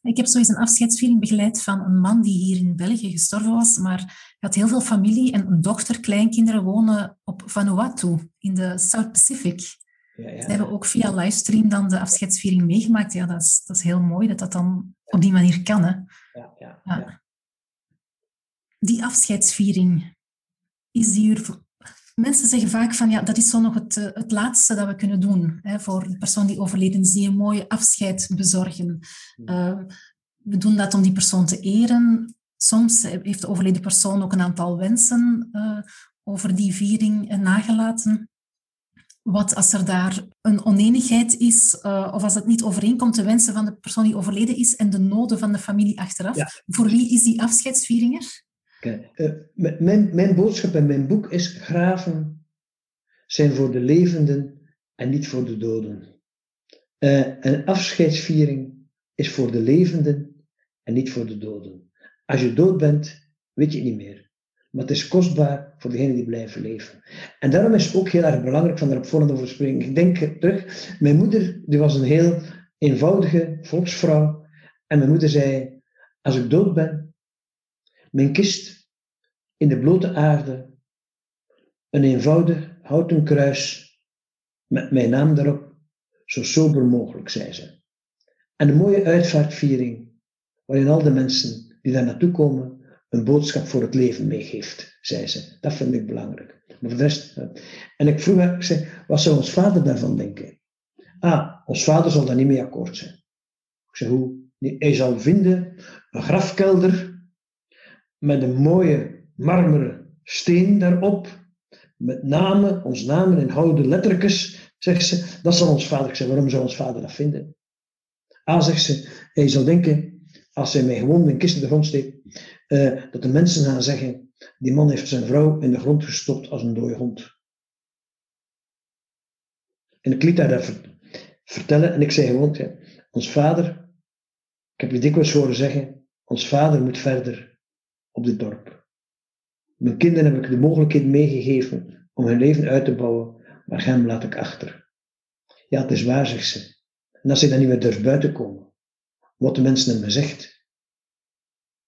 A: Ik heb zoiets een afscheidsviering begeleid van een man die hier in België gestorven was, maar hij had heel veel familie en een dochter, kleinkinderen wonen op Vanuatu in de South Pacific. Ja, ja. Ze hebben ook via livestream dan de afscheidsviering meegemaakt. Ja, dat is, dat is heel mooi dat dat dan op die manier kan. Hè.
B: Ja, ja, ja.
A: Die afscheidsviering, is die Mensen zeggen vaak van ja, dat is zo nog het, eh, het laatste dat we kunnen doen hè, voor de persoon die overleden is, die een mooie afscheid bezorgen. Uh, we doen dat om die persoon te eren. Soms heeft de overleden persoon ook een aantal wensen uh, over die viering nagelaten. Wat als er daar een oneenigheid is, uh, of als het niet overeenkomt, de wensen van de persoon die overleden is en de noden van de familie achteraf. Ja. Voor wie is die afscheidsviering er?
B: Uh, mijn, boodschap in mijn boek is: graven zijn voor de levenden en niet voor de doden. Uh, een afscheidsviering is voor de levenden en niet voor de doden. Als je dood bent, weet je niet meer. Maar het is kostbaar voor degenen die blijven leven. En daarom is het ook heel erg belangrijk van erop voorhand over. Ik denk terug, mijn moeder die was een heel eenvoudige volksvrouw. En mijn moeder zei, als ik dood ben, mijn kist in de blote aarde, een eenvoudig houten kruis met mijn naam daarop, zo sober mogelijk, zei ze. En een mooie uitvaartviering, waarin al de mensen die daar naartoe komen een boodschap voor het leven meegeeft, zei ze. Dat vind ik belangrijk. Maar voor de rest, en ik vroeg haar, ik zei, wat zou ons vader daarvan denken? Ah, ons vader zal daar niet mee akkoord zijn. Ik zei, hoe? Hij zal vinden een grafkelder met een mooie marmeren steen daarop, met namen, ons namen in houden lettertjes, zegt ze, dat zal ons vader. Zeg, waarom zou ons vader dat vinden? Ah, zegt ze, hij zal denken, als hij mij gewoon een kist in de grond steekt, uh, dat de mensen gaan zeggen, die man heeft zijn vrouw in de grond gestopt als een dode hond. En ik liet haar dat vertellen en ik zei gewoon, ons vader, ik heb je dikwijls horen zeggen, ons vader moet verder op dit dorp. Mijn kinderen heb ik de mogelijkheid meegegeven om hun leven uit te bouwen, maar hem laat ik achter. Ja, het is waar, zegt ze. En als ik dan niet meer durf buiten komen, wat de mensen me zegt,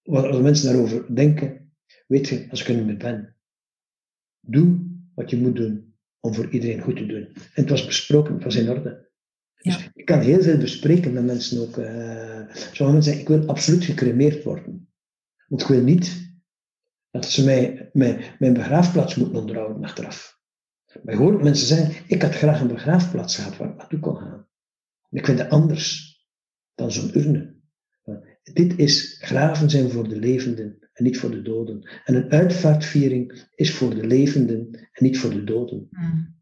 B: wat de mensen daarover denken, weet je, als ik er niet meer ben, doe wat je moet doen om voor iedereen goed te doen. En het was besproken, het was in orde. Dus ik kan heel veel bespreken met mensen ook. Uh, sommige mensen zeggen, ik wil absoluut gecremeerd worden. Want ik wil niet dat ze mij, mij mijn begraafplaats moeten onderhouden achteraf. Maar je hoort mensen zeggen, ik had graag een begraafplaats gehad waar ik naartoe kon gaan. Ik vind het anders dan zo'n urne. Dit is graven zijn voor de levenden en niet voor de doden. En een uitvaartviering is voor de levenden en niet voor de doden. Mm.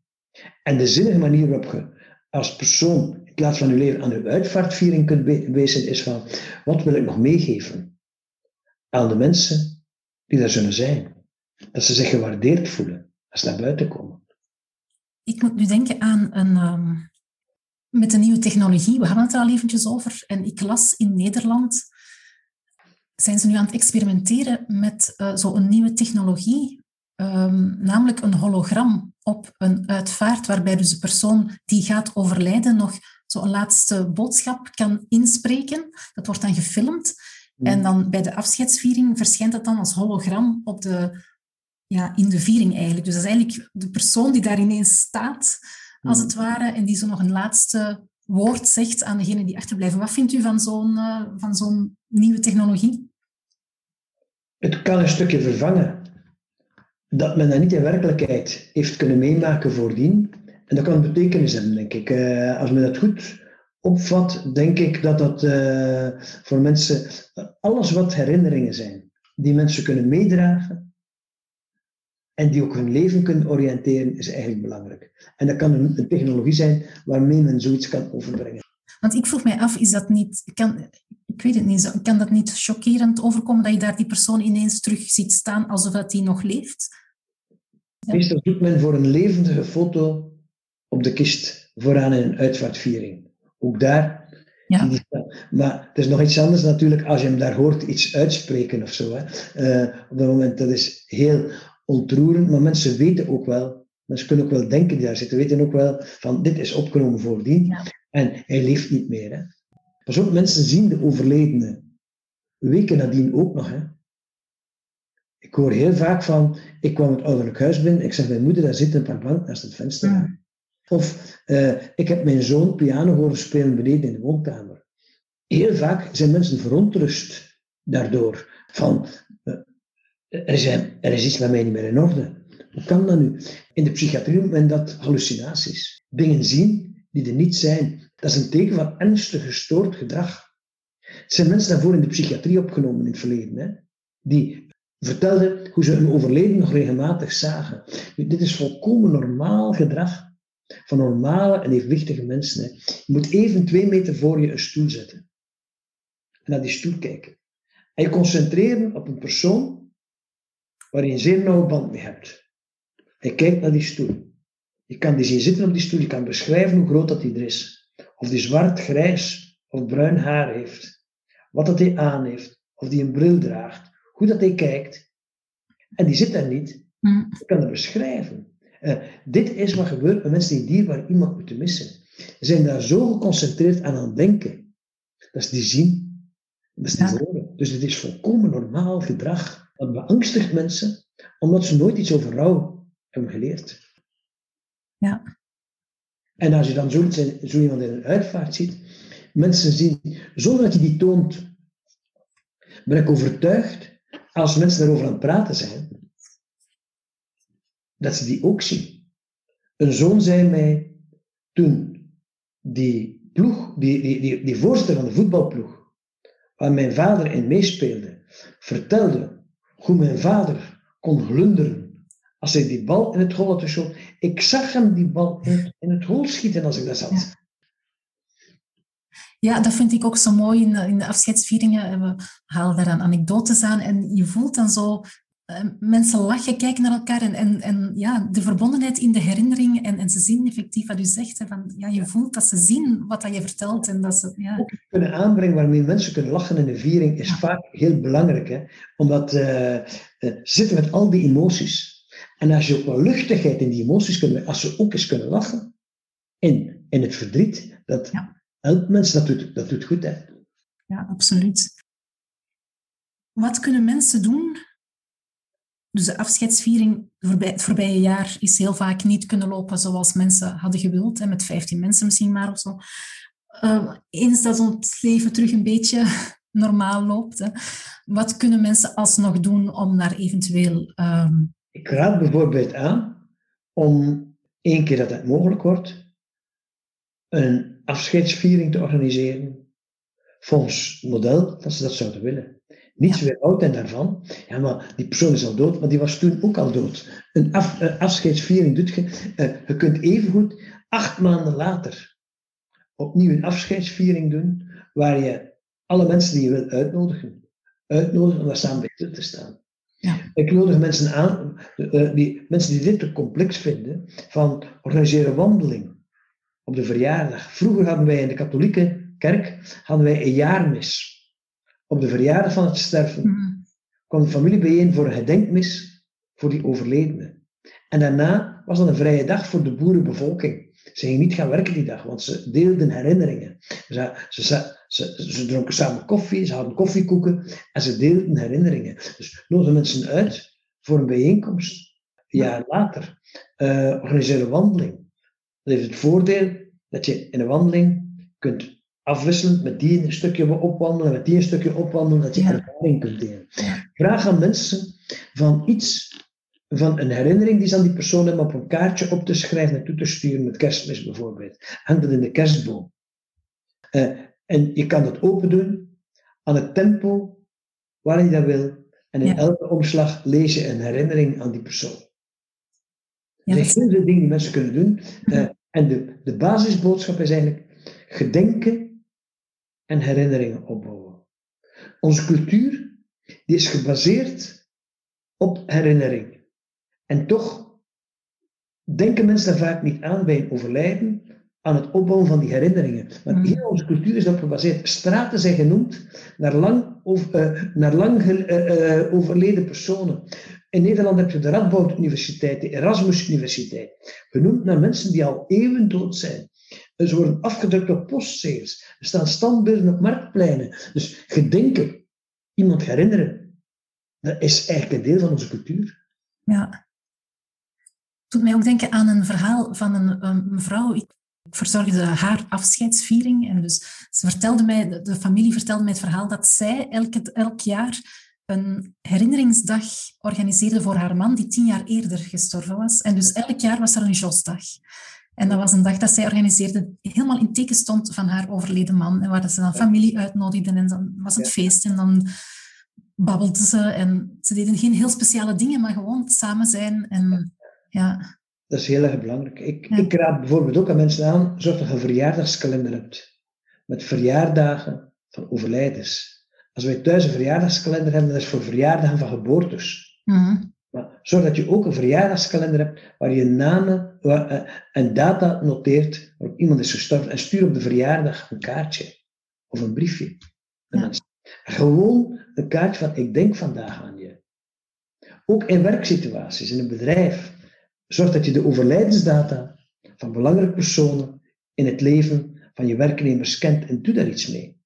B: En de zinnige manier waarop je als persoon in plaats van je leven aan uw uitvaartviering kunt wezen, is van wat wil ik nog meegeven aan de mensen die daar zullen zijn. Dat ze zich gewaardeerd voelen als ze naar buiten komen.
A: Ik moet nu denken aan een, ehm, met de nieuwe technologie. We hadden het er al eventjes over. En ik las in Nederland, zijn ze nu aan het experimenteren met uh, zo'n nieuwe technologie, ehm, namelijk een hologram op een uitvaart, waarbij dus de persoon die gaat overlijden nog zo'n laatste boodschap kan inspreken. Dat wordt dan gefilmd. En dan bij de afscheidsviering verschijnt dat dan als hologram op de, ja, in de viering eigenlijk. Dus dat is eigenlijk de persoon die daar ineens staat, als hmm. het ware, en die zo nog een laatste woord zegt aan degene die achterblijven. Wat vindt u van zo'n uh, van zo'n nieuwe technologie?
B: Het kan een stukje vervangen. Dat men dat niet in werkelijkheid heeft kunnen meemaken voordien. En dat kan betekenis hebben, denk ik. Uh, als men dat goed opvat, denk ik dat dat uh, voor mensen, alles wat herinneringen zijn, die mensen kunnen meedragen, en die ook hun leven kunnen oriënteren, is eigenlijk belangrijk. En dat kan een, technologie zijn waarmee men zoiets kan overbrengen.
A: Want ik vroeg mij af, is dat niet, kan, ik weet het niet, kan dat niet chockerend overkomen dat je daar die persoon ineens terug ziet staan alsof dat die nog leeft?
B: Ja. Meestal doet men voor een levendige foto op de kist vooraan in een uitvaartviering. Ook daar. Ja. Maar het is nog iets anders natuurlijk als je hem daar hoort iets uitspreken of zo. Hè. Uh, op dat moment, dat is heel ontroerend, maar mensen weten ook wel, mensen kunnen ook wel denken die daar zitten, weten ook wel van dit is opgenomen voordien en hij leeft niet meer. Hè. Pas op, mensen zien de overledene weken nadien ook nog. Hè. Ik hoor heel vaak van, ik kwam het ouderlijk huis binnen, ik zag mijn moeder daar op een bank naast het venster. Of uh, ik heb mijn zoon piano horen spelen beneden in de woonkamer. Heel vaak zijn mensen verontrust daardoor. Van, er is, er iets met mij niet meer in orde. Hoe kan dat nu? In de psychiatrie noemt men dat hallucinaties. Dingen zien die er niet zijn. Dat is een teken van ernstig gestoord gedrag. Er zijn mensen daarvoor in de psychiatrie opgenomen in het verleden. Hè? Die vertelden hoe ze een overleden nog regelmatig zagen. Dit is volkomen normaal gedrag van normale en evenwichtige mensen. Hè? Je moet even twee meter voor je een stoel zetten. En naar die stoel kijken. En je concentreren op een persoon waar je een zeer nauwe band mee hebt. Hij kijkt naar die stoel. Je kan die zien zitten op die stoel, je kan beschrijven hoe groot dat die er is. Of die zwart, grijs of bruin haar heeft. Wat dat hij aan heeft. Of die een bril draagt. Hoe dat hij kijkt. En die zit daar niet. Mm. Je kan dat beschrijven. Uh, dit is wat gebeurt met mensen die dierbaar iemand moeten missen. Ze zijn daar zo geconcentreerd aan aan het denken. Dat ze die zien. Dat ze die horen. Dus het is volkomen normaal gedrag. Dat beangstigt mensen, omdat ze nooit iets over rouw hebben geleerd.
A: Ja.
B: En als je dan zo, zo iemand in een uitvaart ziet, mensen zien, zonder dat je die toont, ben ik overtuigd, als mensen daarover aan het praten zijn, dat ze die ook zien. Een zoon zei mij toen die ploeg, die, die, die, die voorzitter van de voetbalploeg, waar mijn vader in meespeelde, vertelde hoe mijn vader kon glunderen als hij die bal in het hol had geschoten. Ik zag hem die bal in het, in hol schieten als ik daar zat.
A: Ja, dat vind ik ook zo mooi in de, in de afscheidsvieringen. We halen daar dan anekdotes aan en je voelt dan zo mensen lachen, kijken naar elkaar en, en, en ja, de verbondenheid in de herinnering en, en ze zien effectief wat u zegt. Hè, van, ja, je voelt dat ze zien wat dat je vertelt. En dat ze, ja.
B: Ook kunnen aanbrengen waarmee mensen kunnen lachen in de viering is vaak heel belangrijk. Hè? Omdat uh, ze zitten met al die emoties. En als je ook wel luchtigheid in die emoties kunt, als ze ook eens kunnen lachen in, in het verdriet, dat helpt mensen, dat doet, dat doet goed. Hè?
A: Ja, absoluut. Wat kunnen mensen doen Dus de afscheidsviering het voorbije jaar is heel vaak niet kunnen lopen zoals mensen hadden gewild, met 15 mensen misschien maar of zo. Uh, eens dat ons leven terug een beetje [LAUGHS] normaal loopt, wat kunnen mensen alsnog doen om daar eventueel... Um...
B: Ik raad bijvoorbeeld aan om één keer dat het mogelijk wordt, een afscheidsviering te organiseren volgens het model dat ze dat zouden willen. Niets ja. weerhoudt en daarvan. Ja, maar die persoon is al dood, maar die was toen ook al dood. Een, af, afscheidsviering doet je. Uh, je kunt evengoed acht maanden later opnieuw een afscheidsviering doen, waar je alle mensen die je wil uitnodigen, uitnodigen om daar samen bij te staan. Ja. Ik nodig mensen aan, uh, die, mensen die dit te complex vinden, van organiseren wandeling op de verjaardag. Vroeger hadden wij in de katholieke kerk hadden wij een jaarmis. Op de verjaardag van het sterven mm. kwam de familie bijeen voor een gedenkmis voor die overledene. En daarna was dat een vrije dag voor de boerenbevolking. Ze gingen niet gaan werken die dag, want ze deelden herinneringen. Ze, ze, ze, ze, dronken samen koffie, ze hadden koffiekoeken en ze deelden herinneringen. Dus nodigen mensen uit voor een bijeenkomst. Een jaar later uh, een wandeling. Dat heeft het voordeel dat je in een wandeling kunt afwisselen, met die een stukje opwandelen, met die een stukje opwandelen, dat je ja. ervaring kunt delen. Vraag aan mensen van iets, van een herinnering die ze aan die persoon hebben, op een kaartje op te schrijven en toe te sturen, met kerstmis bijvoorbeeld. Hang dat in de kerstboom. Uh, en je kan dat open doen aan het tempo waarin je dat wil. En in elke omslag lees je een herinnering aan die persoon. Ja, er zijn heel veel dingen die mensen kunnen doen. Uh, en de, de basisboodschap is eigenlijk gedenken en herinneringen opbouwen. Onze cultuur die is gebaseerd op herinnering. En toch denken mensen daar vaak niet aan bij een overlijden, aan het opbouwen van die herinneringen. Want mm. heel onze cultuur is op gebaseerd. Straten zijn genoemd naar lang, of, uh, naar lang uh, uh, overleden personen. In Nederland heb je de Radboud Universiteit, de Erasmus Universiteit, genoemd naar mensen die al eeuwen dood zijn. Ze worden afgedrukt op postzegels. Er staan standbeelden op marktpleinen. Dus gedenken, iemand herinneren, dat is eigenlijk een deel van onze cultuur.
A: Ja. Het doet mij ook denken aan een verhaal van een, een mevrouw. Ik verzorgde haar afscheidsviering. En dus ze vertelde mij, de familie vertelde mij het verhaal dat zij elk, elk jaar een herinneringsdag organiseerde voor haar man, die tien jaar eerder gestorven was. En dus elk jaar was er een Josdag. En dat was een dag dat zij organiseerde, helemaal in teken stond van haar overleden man. En waar ze dan familie uitnodigden en dan was het feest en dan babbelden ze. En ze deden geen heel speciale dingen, maar gewoon samen zijn. En, ja.
B: Dat is heel erg belangrijk. Ik, ik raad bijvoorbeeld ook aan mensen aan, zorg dat je een verjaardagskalender hebt. Met verjaardagen van overlijdens. Als wij thuis een verjaardagskalender hebben, dat is voor verjaardagen van geboortes. Mm Maar zorg dat je ook een verjaardagskalender hebt waar je namen waar, uh, en data noteert waarop iemand is gestorven en stuur op de verjaardag een kaartje of een briefje. Ja. Gewoon een kaartje van ik denk vandaag aan je. Ook in werksituaties, in een bedrijf. Zorg dat je de overlijdensdata van belangrijke personen in het leven van je werknemers kent en doe daar iets mee.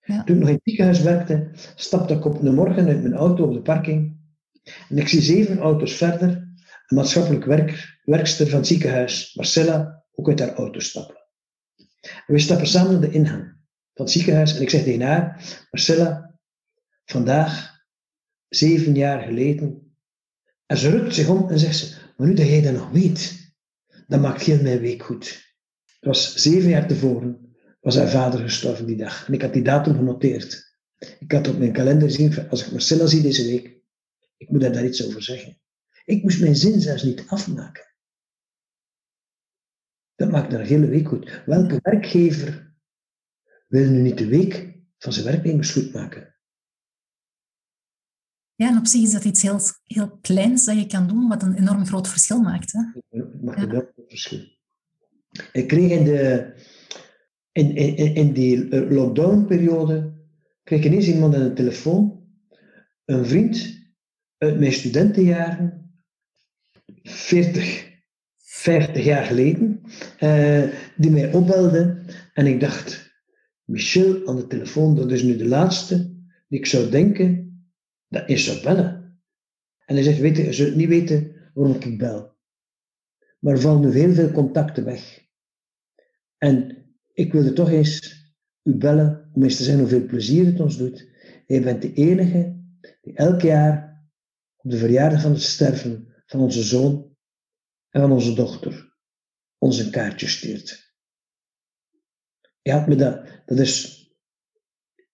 B: Ja. Toen ik nog in het ziekenhuis werkte, stapte ik op een morgen uit mijn auto op de parking. En ik zie zeven auto's verder een maatschappelijk werker, werkster van het ziekenhuis, Marcella, ook uit haar auto stappen. En we stappen samen de ingang van het ziekenhuis en ik zeg tegen haar, Marcella, vandaag, zeven jaar geleden, en ze rukt zich om en zegt ze, maar nu dat jij dat nog weet, dat maakt heel mijn week goed. Het was zeven jaar tevoren was haar vader gestorven die dag. En ik had die datum genoteerd. Ik had op mijn kalender gezien, als ik Marcella zie deze week, ik moet daar iets over zeggen. Ik moest mijn zin zelfs niet afmaken. Dat maakt een hele week goed. Welke werkgever wil nu niet de week van zijn werknemers goed maken?
A: Ja, en op zich is dat iets heel, heel kleins dat je kan doen, wat een enorm groot verschil maakt. Hè?
B: Het maakt een enorm verschil. Ik kreeg in de, in, in, in die lockdownperiode kreeg ik ineens iemand aan de telefoon, een vriend uit mijn studentenjaren, 40, 50 jaar geleden, uh, die mij opbelde en ik dacht, Michel aan de telefoon, dat is nu de laatste die ik zou denken dat is bellen. En hij zegt, weet je, je zult niet weten waarom ik bel. Maar er vallen nu heel veel contacten weg. En ik wilde toch eens u bellen om eens te zeggen hoeveel plezier het ons doet. Jij bent de enige die elk jaar de verjaardag van het sterven van onze zoon en van onze dochter ons een kaartje stuurt. Ja, me dat, dat is.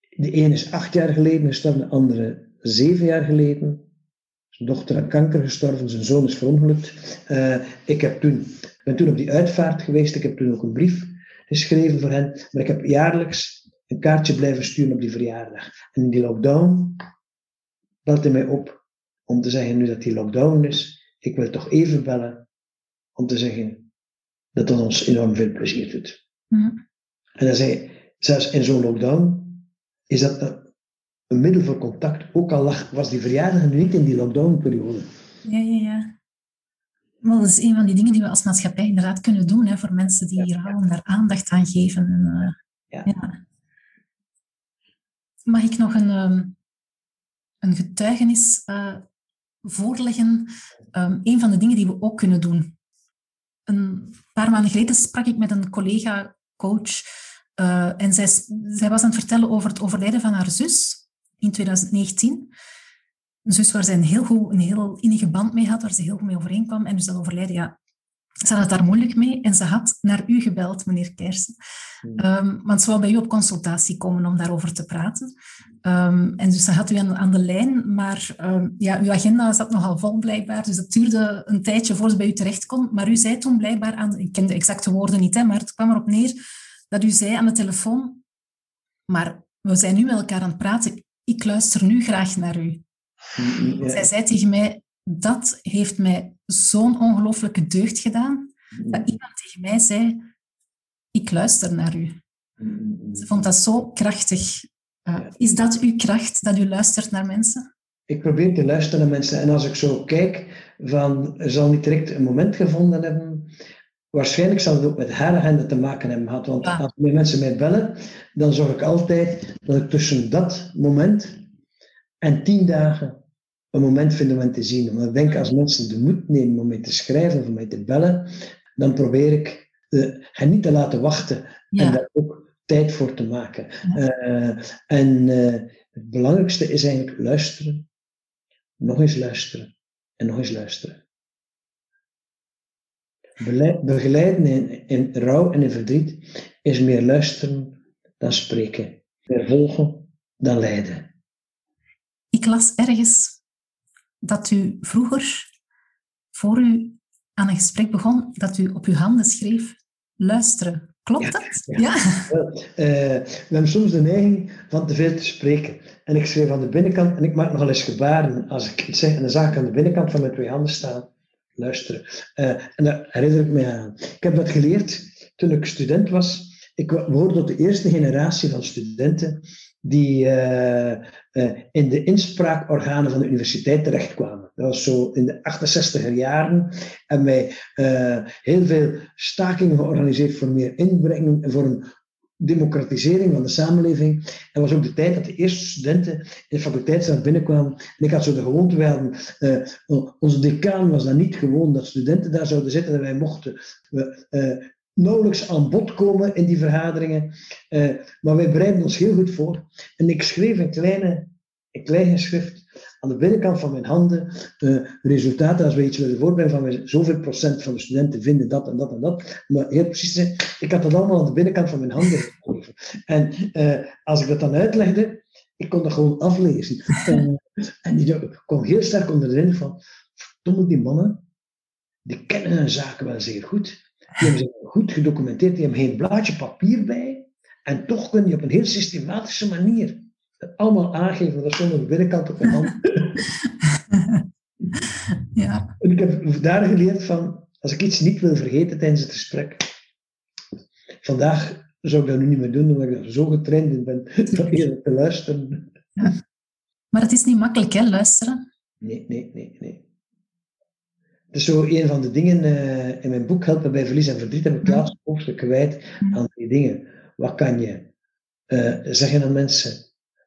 B: De ene is acht jaar geleden gestorven, de andere zeven jaar geleden. Zijn dochter aan kanker gestorven, zijn zoon is verongelukt. Uh, ik heb toen, ben toen op die uitvaart geweest, ik heb toen ook een brief geschreven voor hen, maar ik heb jaarlijks een kaartje blijven sturen op die verjaardag. En in die lockdown belt hij mij op om te zeggen, nu dat die lockdown is, ik wil toch even bellen om te zeggen dat dat ons enorm veel plezier doet. Mm. En hij zei, zelfs in zo'n lockdown is dat een, een, middel voor contact. Ook al lag, was die verjaardag nu niet in die lockdownperiode.
A: Ja, ja, ja. Maar dat is een van die dingen die we als maatschappij inderdaad kunnen doen hè, voor mensen die hier houden, daar aandacht aan geven. En, uh, ja. ja. Mag ik nog een, um, een getuigenis uh, voorleggen? Um, een van de dingen die we ook kunnen doen. Een paar maanden geleden sprak ik met een collega coach. Uh, en zij, zij was aan het vertellen over het overlijden van haar zus in 2019. Een zus waar zij een heel, goed, een heel innige band mee had, waar ze heel goed mee overeenkwam. En dus dat overlijden, ja, ze had het daar moeilijk mee. En ze had naar u gebeld, meneer Kersen. Um, want ze wou bij u op consultatie komen om daarover te praten. Um, en dus ze had u aan, aan de lijn, maar um, ja, uw agenda zat nogal vol blijkbaar. Dus het duurde een tijdje voor ze bij u terecht kon. Maar u zei toen blijkbaar aan, ik ken de exacte woorden niet, hè, maar het kwam erop neer dat u zei aan de telefoon, maar we zijn nu met elkaar aan het praten, ik luister nu graag naar u. Ja. Zij zei tegen mij, dat heeft mij zo'n ongelooflijke deugd gedaan, dat iemand tegen mij zei, ik luister naar u. Ze vond dat zo krachtig. Uh, is dat uw kracht, dat u luistert naar mensen?
B: Ik probeer te luisteren naar mensen. En als ik zo kijk, van, zal niet direct een moment gevonden hebben. Waarschijnlijk zal het ook met haar agenda te maken hebben gehad. Want ah. als mensen mij bellen, dan zorg ik altijd dat ik tussen dat moment en tien dagen een moment vind om te zien. Want ik denk, als mensen de moed nemen om mij te schrijven of om mij te bellen, dan probeer ik uh, hen niet te laten wachten en daar ook tijd voor te maken. Uh, en uh, het belangrijkste is eigenlijk luisteren, nog eens luisteren en nog eens luisteren. Begeleiden in, in rouw en in verdriet is meer luisteren dan spreken, meer volgen dan leiden.
A: Ik las ergens dat u vroeger, voor u aan een gesprek begon, dat u op uw handen schreef luisteren. Klopt dat? Ja. ja.
B: Uh, we hebben soms de neiging van te veel te spreken. En ik schreef aan de binnenkant, en ik maak nogal eens gebaren als ik iets zeg, en dan zag ik aan de binnenkant van mijn twee handen staan, luisteren. Uh, en daar herinner ik me aan. Ik heb dat geleerd toen ik student was. Ik hoorde tot de eerste generatie van studenten die uh, in de inspraakorganen van de universiteit terechtkwamen. Dat was zo in de 68er jaren. En wij uh, heel veel stakingen georganiseerd voor meer inbreng en voor een democratisering van de samenleving. En was ook de tijd dat de eerste studenten in de faculteitsraad binnenkwamen. En ik had zo de gewoonte, wij uh, onze decaan was dan niet gewoon dat studenten daar zouden zitten en wij mochten nauwelijks aan bod komen in die vergaderingen. Uh, maar wij bereiden ons heel goed voor. En ik schreef een kleine, een klein geschrift aan de binnenkant van mijn handen. Uh, resultaten, als we iets willen voorbereiden, van zoveel procent van de studenten vinden dat en dat en dat. Maar heel precies, ik had dat allemaal aan de binnenkant van mijn handen geschreven. En uh, als ik dat dan uitlegde, ik kon dat gewoon aflezen. en ik kwam heel sterk onder de indruk van, verdomme die mannen, die kennen hun zaken wel zeer goed. Die hebben ze goed gedocumenteerd, die hebben geen blaadje papier bij. En toch kun je op een heel systematische manier het allemaal aangeven. Dat zonder de binnenkant op je hand. [LAUGHS]
A: ja.
B: En ik heb daar geleerd van, als ik iets niet wil vergeten tijdens het gesprek. Vandaag zou ik dat nu niet meer doen, omdat ik zo getraind ben [LAUGHS] eerlijk te luisteren.
A: Ja. Maar het is niet makkelijk, hè, luisteren?
B: Nee, nee, nee, nee. Is zo een van de dingen uh, in mijn boek Helpen bij Verlies en Verdriet. Heb ik het laatste hoofdstuk gewijd aan die dingen. Wat kan je uh, zeggen aan mensen?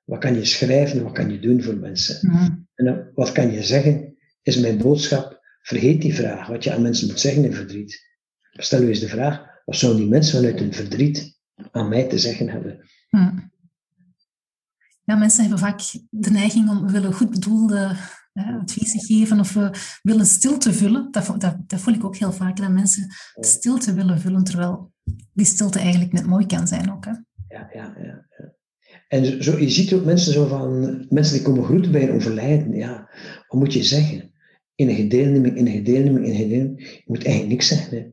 B: Wat kan je schrijven? Wat kan je doen voor mensen? En uh, wat kan je zeggen is mijn boodschap, vergeet die vraag, wat je aan mensen moet zeggen in verdriet. Stel u eens de vraag, wat zouden die mensen vanuit hun verdriet aan mij te zeggen hebben? Hm.
A: Ja, mensen hebben vaak de neiging om willen goed bedoelde hè, adviezen geven of we willen stilte vullen. Dat, dat, dat voel ik ook heel vaak, dat mensen stilte willen vullen, terwijl die stilte eigenlijk net mooi kan zijn ook. Hè?
B: Ja, ja, ja. ja. En zo, je ziet ook mensen zo van, mensen die komen groeten bij een overlijden. Ja, wat moet je zeggen? In een gedeelneming, in een gedeelneming, in een gedeelneming. Je moet eigenlijk niks zeggen. Hè.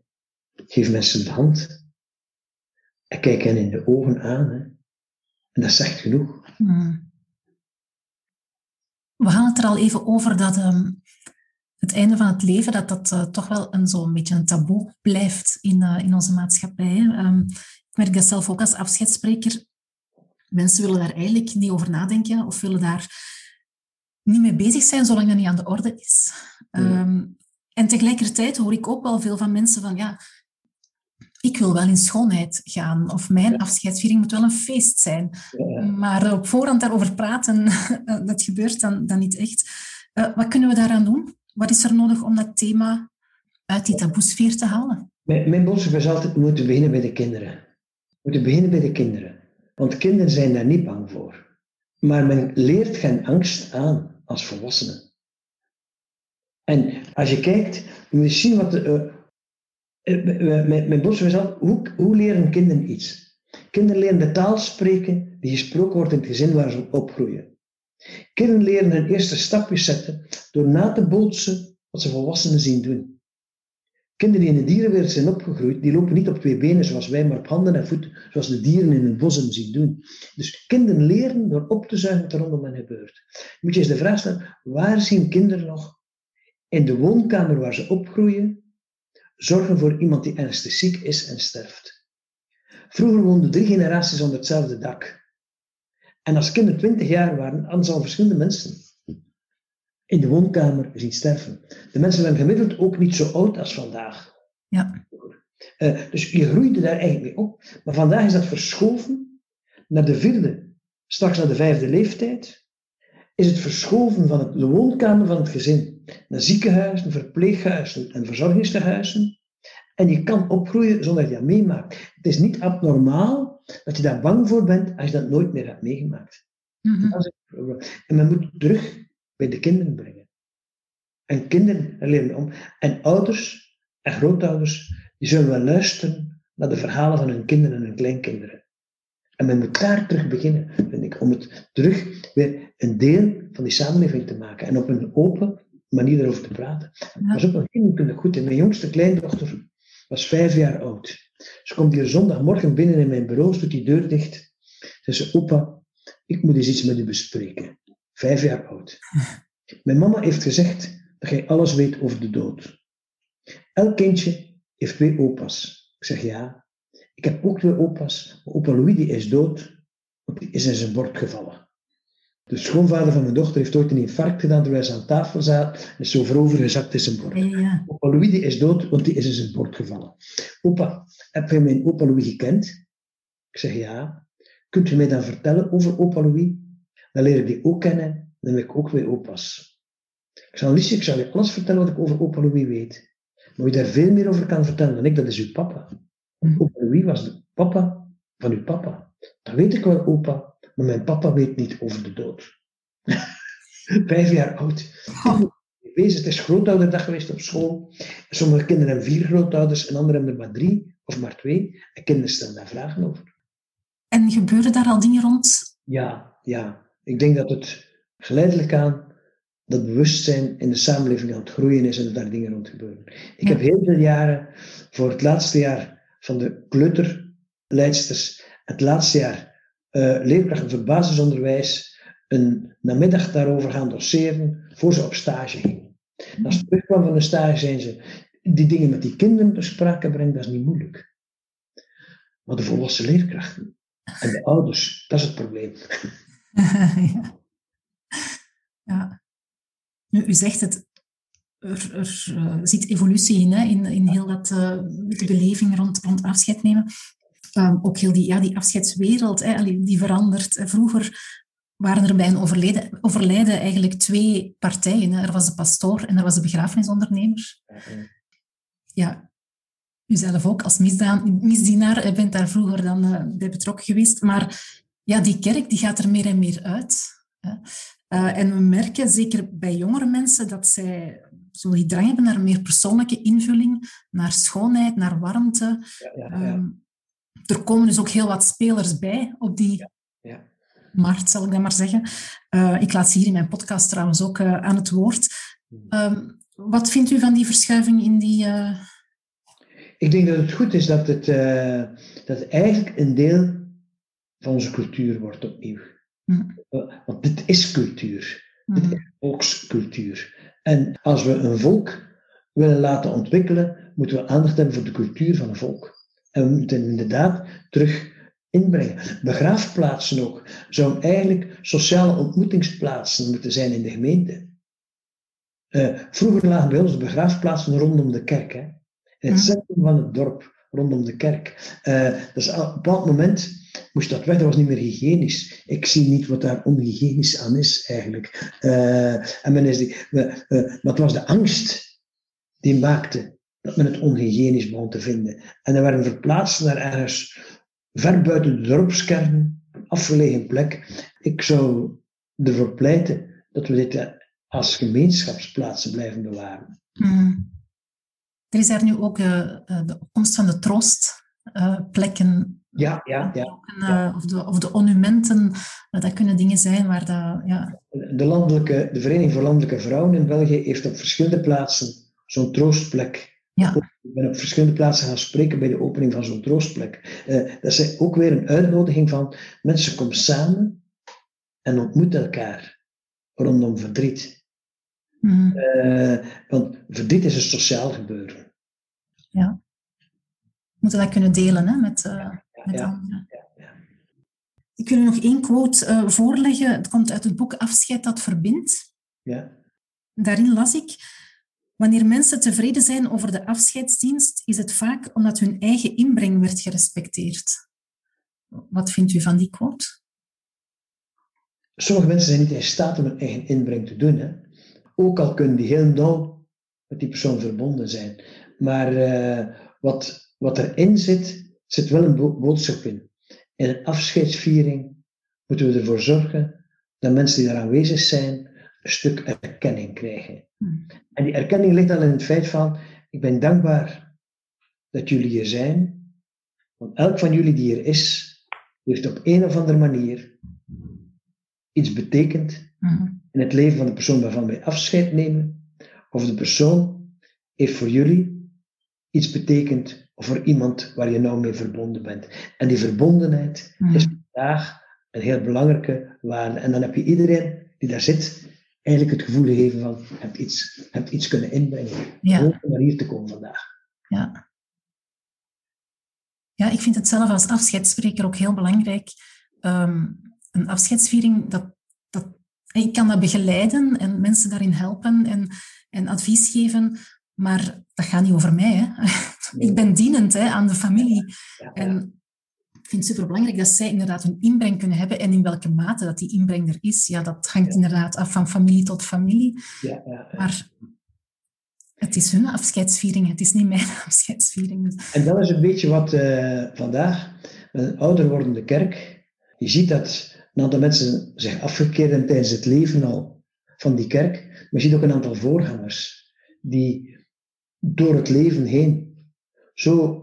B: Geef mensen de hand. En kijk hen in de ogen aan. Hè. En dat zegt genoeg. Hmm.
A: We hadden het er al even over dat um, het einde van het leven, dat dat uh, toch wel een zo'n beetje een taboe blijft in, uh, in onze maatschappij. Um, ik merk dat zelf ook als afscheidsspreker. Mensen willen daar eigenlijk niet over nadenken of willen daar niet mee bezig zijn zolang dat niet aan de orde is. Um, en tegelijkertijd hoor ik ook wel veel van mensen van ja, ik wil wel in schoonheid gaan of mijn afscheidsviering moet wel een feest zijn. Maar op voorhand daarover praten, [LAUGHS] dat gebeurt dan, dan niet echt. Uh, wat kunnen we daaraan doen? Wat is er nodig om dat thema uit die taboesfeer te halen?
B: Mijn, mijn boodschap is altijd, we moeten beginnen bij de kinderen. We moeten beginnen bij de kinderen. Want kinderen zijn daar niet bang voor. Maar men leert geen angst aan als volwassenen. En als je kijkt, moet zien wat de, uh, mijn, mijn boodschap is altijd, hoe, hoe leren kinderen iets? Kinderen leren de taal spreken die gesproken wordt in het gezin waar ze opgroeien. Kinderen leren hun eerste stapjes zetten door na te bootsen wat ze volwassenen zien doen. Kinderen die in de dierenwereld zijn opgegroeid, die lopen niet op twee benen zoals wij, maar op handen en voeten, zoals de dieren in het bos zien doen. Dus kinderen leren door op te zuigen wat er rondom hen gebeurt. Moet je eens de vraag stellen, waar zien kinderen nog in de woonkamer waar ze opgroeien, zorgen voor iemand die ernstig ziek is en sterft. Vroeger woonden drie generaties onder hetzelfde dak. En als kinderen twintig jaar waren, hadden ze al verschillende mensen in de woonkamer zien sterven. De mensen zijn gemiddeld ook niet zo oud als vandaag.
A: Ja.
B: Uh, dus je groeide daar eigenlijk mee op. Maar vandaag is dat verschoven naar de vierde, straks naar de vijfde leeftijd. Is het verschoven van het, de woonkamer van het gezin naar ziekenhuizen, verpleeghuizen en verzorgingstehuizen. En je kan opgroeien zonder dat je dat meemaakt. Het is niet abnormaal dat je daar bang voor bent als je dat nooit meer hebt meegemaakt. Mm En men moet terug bij de kinderen brengen. En kinderen leren om. En ouders en grootouders, die zullen wel luisteren naar de verhalen van hun kinderen en hun kleinkinderen. En men moet daar terug beginnen, vind ik, om het terug weer een deel van die samenleving te maken. En op een open manier erover te praten. Ja. Was ook nog goed. En mijn jongste kleindochter was vijf jaar oud. Ze komt hier zondagmorgen binnen in mijn bureau, doet die deur dicht. Ze zei, opa, ik moet eens iets met u bespreken. Vijf jaar oud. [LAUGHS] Mijn mama heeft gezegd dat jij alles weet over de dood. Elk kindje heeft twee opa's. Ik zeg ja. Ik heb ook twee opa's. Opa Louis die is dood, want die is in zijn bord gevallen. De schoonvader van mijn dochter heeft ooit een infarct gedaan terwijl ze aan tafel zaten en is zo voorovergezakt in zijn bord.
A: Ja,
B: Opa Louis die is dood, want die is in zijn bord gevallen. Opa, heb je mijn opa Louis gekend? Ik zeg ja. Kunt u mij dan vertellen over opa Louis? Dan leer ik die ook kennen, dan heb ik ook weer opa's. Ik zal Liesje, ik zal je alles vertellen wat ik over opa Louis weet. Maar wie daar veel meer over kan vertellen dan ik, dat is uw papa. Mhm. Opa Louis was de papa van uw papa. Dat weet ik wel, opa. Maar mijn papa weet niet over de dood. [LAUGHS] Vijf jaar oud. Oh. Wees, het is grootouderdag geweest op school. Sommige kinderen hebben vier grootouders en anderen hebben er maar drie of maar twee. En kinderen stellen daar vragen over.
A: En gebeuren daar al dingen rond?
B: Ja, ja. Ik denk dat het geleidelijk aan dat bewustzijn in de samenleving aan het groeien is en dat daar dingen rond gebeuren. Ik heb heel veel jaren, voor het laatste jaar van de kleuterleidsters, het laatste jaar leerkrachten voor basisonderwijs een namiddag daarover gaan doseren voor ze op stage gingen. als ze terugkwam van de stage, zijn ze die dingen met die kinderen ter sprake brengen, dat is niet moeilijk. Maar de volwassen leerkrachten en de ouders, dat is het probleem.
A: ja. [LAUGHS] ja. Nu, u zegt het, er, er uh, zit evolutie in, hè, in, in heel dat, uh, de beleving rond, rond afscheid nemen. Um, ook heel die, ja, die afscheidswereld, hè, die verandert. Vroeger waren er bij een overlijden, overlijden eigenlijk twee partijen. Er was de pastoor en er was de begrafenisondernemer. Ja, u zelf ook als misdienaar bent daar vroeger dan uh, bij betrokken geweest. Maar ja, die kerk die gaat er meer en meer uit. Hè. Uh, en we merken, zeker bij jongere mensen, dat zij zo die drang hebben naar meer persoonlijke invulling, naar schoonheid, naar warmte. Ja, ja, ja. Um, er komen dus ook heel wat spelers bij op die markt, zal ik dat maar zeggen. Uh, ik laat ze hier in mijn podcast trouwens ook uh, aan het woord. Um, wat vindt u van die verschuiving in die... Uh...
B: Ik denk dat het goed is dat het, dat het eigenlijk een deel van onze cultuur wordt opnieuw. Mm. Want dit is cultuur. Mm. Dit is volkscultuur. En als we een volk willen laten ontwikkelen, moeten we aandacht hebben voor de cultuur van een volk. En we moeten inderdaad terug inbrengen. Begraafplaatsen ook zouden eigenlijk sociale ontmoetingsplaatsen moeten zijn in de gemeente. Uh, vroeger lagen bij ons begraafplaatsen rondom de kerk. Hè? In het centrum van het dorp, rondom de kerk. Uh, dus op een bepaald moment moest dat weg, dat was niet meer hygiënisch. Ik zie niet wat daar onhygiënisch aan is eigenlijk. Uh, en men is die, wat was de angst die maakte dat men het onhygiënisch begon te vinden. En dan werden verplaatst naar ergens ver buiten de dorpskern, afgelegen plek. Ik zou ervoor pleiten dat we dit als gemeenschapsplaatsen blijven bewaren.
A: Mm. Er is daar nu ook uh, de opkomst van de troostplekken.
B: Uh, ja, ja, ja,
A: Of, de, of de monumenten, dat kunnen dingen zijn waar dat... Ja.
B: De, landelijke, de Vereniging voor Landelijke Vrouwen in België heeft op verschillende plaatsen zo'n troostplek ja. Ik ben op verschillende plaatsen gaan spreken bij de opening van zo'n troostplek. Uh, dat is ook weer een uitnodiging van mensen komen samen en ontmoeten elkaar rondom verdriet. Mm. Uh, want verdriet is een sociaal gebeuren.
A: Ja. We moeten dat kunnen delen hè, met, uh, ja, met ja, anderen. Ik wil u nog één quote voorleggen. Het komt uit het boek Afscheid dat verbindt.
B: Ja.
A: Daarin las ik Wanneer mensen tevreden zijn over de afscheidsdienst, is het vaak omdat hun eigen inbreng werd gerespecteerd. Wat vindt u van die quote?
B: Sommige mensen zijn niet in staat om hun eigen inbreng te doen. Hè? Ook al kunnen die heel nauw met die persoon verbonden zijn. Maar uh, wat, wat erin zit, zit wel een boodschap in. In een afscheidsviering moeten we ervoor zorgen dat mensen die daar aanwezig zijn, een stuk erkenning krijgen. Hmm. En die erkenning ligt al in het feit van, ik ben dankbaar dat jullie hier zijn, want elk van jullie die hier is, heeft op een of andere manier iets betekend hmm. in het leven van de persoon waarvan wij afscheid nemen, of de persoon heeft voor jullie iets betekend of voor iemand waar je nou mee verbonden bent. En die verbondenheid hmm. is vandaag een heel belangrijke waarde. En dan heb je iedereen die daar zit, eigenlijk het gevoel geven van, heb iets, heb iets kunnen inbrengen. Ja. Om naar hier te komen vandaag.
A: Ja. Ja, ik vind het zelf als afscheidsspreker ook heel belangrijk. Um, een afscheidsviering, dat, dat, ik kan dat begeleiden en mensen daarin helpen en, en advies geven, maar dat gaat niet over mij. Hè. [LAUGHS] Ik ben dienend hè, aan de familie. En vind het superbelangrijk dat zij inderdaad een inbreng kunnen hebben en in welke mate dat die inbreng er is. Ja, dat hangt inderdaad af van familie tot familie. Ja, ja, maar het is hun afscheidsviering, het is niet mijn [LAUGHS] afscheidsviering.
B: En dat is een beetje wat uh, vandaag, een ouder wordende kerk, je ziet dat een aantal mensen zich afgekeerd tijdens het leven al van die kerk, maar je ziet ook een aantal voorgangers die door het leven heen zo,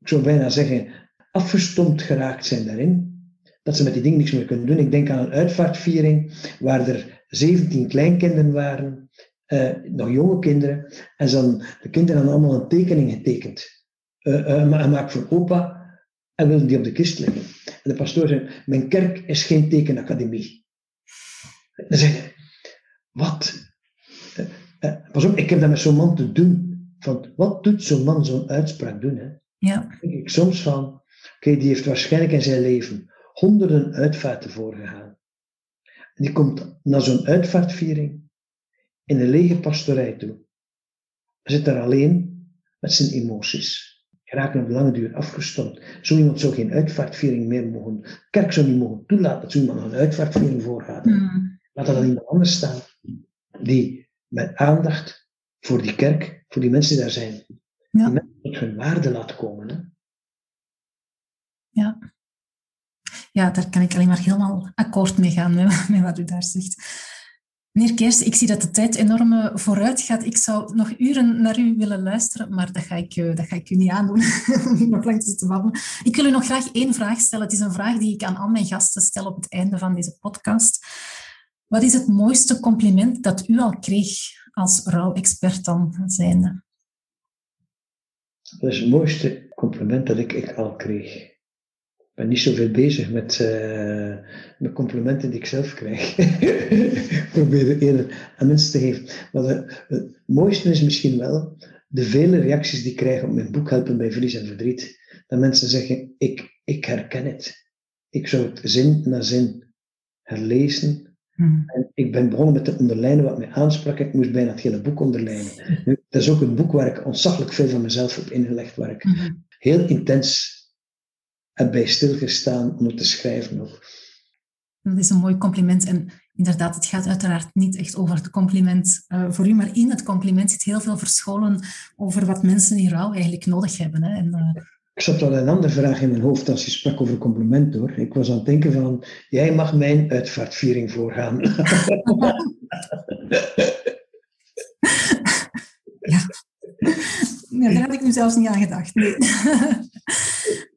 B: ik zou bijna zeggen, afgestompt geraakt zijn daarin, dat ze met die dingen niks meer kunnen doen. Ik denk aan een uitvaartviering waar er 17 kleinkinderen waren, uh, nog jonge kinderen, en dan, de kinderen hadden allemaal een tekening getekend. Uh, uh, maak voor opa en wilden die op de kist leggen. En de pastoor zei, mijn kerk is geen tekenacademie. Dan zeg je, wat? pas op, ik heb dat met zo'n man te doen. Van, wat doet zo'n man zo'n uitspraak doen? Hè?
A: Ja.
B: denk ik soms van, Die heeft waarschijnlijk in zijn leven honderden uitvaarten voorgegaan. En die komt naar zo'n uitvaartviering in een lege pastorij toe. Hij zit daar alleen met zijn emoties. geraken op lange duur afgestompt. Zo iemand zou geen uitvaartviering meer mogen. De kerk zou niet mogen toelaten dat zo iemand een uitvaartviering voorgaat. Mm. Laat dat dan iemand anders staan, die met aandacht voor die kerk, voor die mensen die daar zijn, ja. die mensen tot hun waarde laat komen. Hè?
A: Ja. ja, daar kan ik alleen maar helemaal akkoord mee gaan [LAUGHS] met, wat u daar zegt. Meneer Keers, ik zie dat de tijd enorm eh, vooruit gaat. Ik zou nog uren naar u willen luisteren, maar dat ga ik, eh, dat ga ik u niet aandoen [LAUGHS] om nog lang te. Ik wil u nog graag één vraag stellen. Het is een vraag die ik aan al mijn gasten stel op het einde van deze podcast. Wat is het mooiste compliment dat u al kreeg als rouwexpert dan zijnde?
B: Dat is het mooiste compliment dat ik, ik al kreeg ben niet zoveel bezig met, uh, met complimenten die ik zelf krijg. [LAUGHS] ik probeer het eerder aan mensen te geven. Maar het mooiste is misschien wel de vele reacties die ik krijg op mijn boek Helpen bij Verlies en Verdriet. Dat mensen zeggen, ik, ik herken het. Ik zou het zin na zin herlezen. Hmm. En ik ben begonnen met te onderlijnen wat mij aansprak. Ik moest bijna het hele boek onderlijnen. Nu, dat is ook een boek waar ik ontzaglijk veel van mezelf heb ingelegd. Waar ik hmm. heel intens heb bij stilgestaan om het te schrijven nog.
A: Dat is een mooi compliment. En inderdaad, het gaat uiteraard niet echt over het compliment uh, voor u, maar in het compliment zit heel veel verscholen over wat mensen in rouw eigenlijk nodig hebben. Hè. En, uh...
B: Ik zat wel een andere vraag in mijn hoofd als je sprak over compliment hoor. Ik was aan het denken van, jij mag mijn uitvaartviering voorgaan. [LAUGHS]
A: ja. [LAUGHS] daar had ik nu zelfs niet aan gedacht. Nee. [LAUGHS]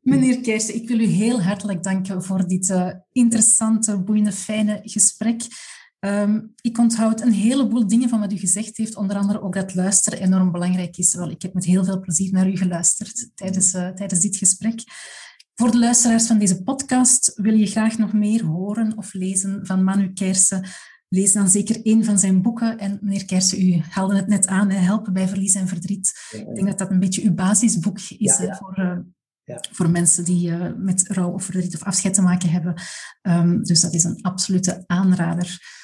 A: Meneer Keijs, ik wil u heel hartelijk danken voor dit uh, interessante, boeiende, fijne gesprek. Um, ik onthoud een heleboel dingen van wat u gezegd heeft, onder andere ook dat luisteren enorm belangrijk is. Wel, ik heb met heel veel plezier naar u geluisterd tijdens, uh, tijdens dit gesprek. Voor de luisteraars van deze podcast wil je graag nog meer horen of lezen van Manu Kersen. Lees dan zeker één van zijn boeken. En meneer Kersen, u haalde het net aan, Helpen bij verlies en verdriet. Ik denk dat dat een beetje uw basisboek is ja, voor, uh, ja. Voor mensen die uh, met rouw of verdriet of afscheid te maken hebben. Um, dus dat is een absolute aanrader.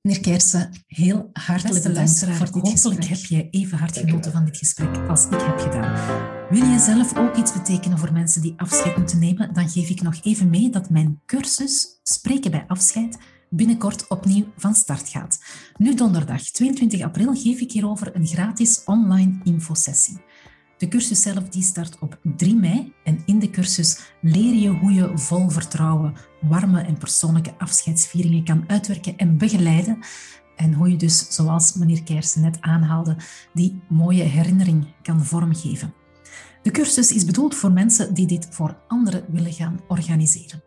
A: Meneer Kersen, heel hartelijk bedankt voor dit gesprek. heb je even hard genoten van dit gesprek als ik heb gedaan. Wil je zelf ook iets betekenen voor mensen die afscheid moeten nemen? Dan geef ik nog even mee dat mijn cursus Spreken bij afscheid binnenkort opnieuw van start gaat. Nu donderdag 22 april geef ik hierover een gratis online infosessie. De cursus zelf die start op 3 mei en in de cursus leer je hoe je vol vertrouwen warme en persoonlijke afscheidsvieringen kan uitwerken en begeleiden. En hoe je dus, zoals meneer Keersen net aanhaalde, die mooie herinnering kan vormgeven. De cursus is bedoeld voor mensen die dit voor anderen willen gaan organiseren.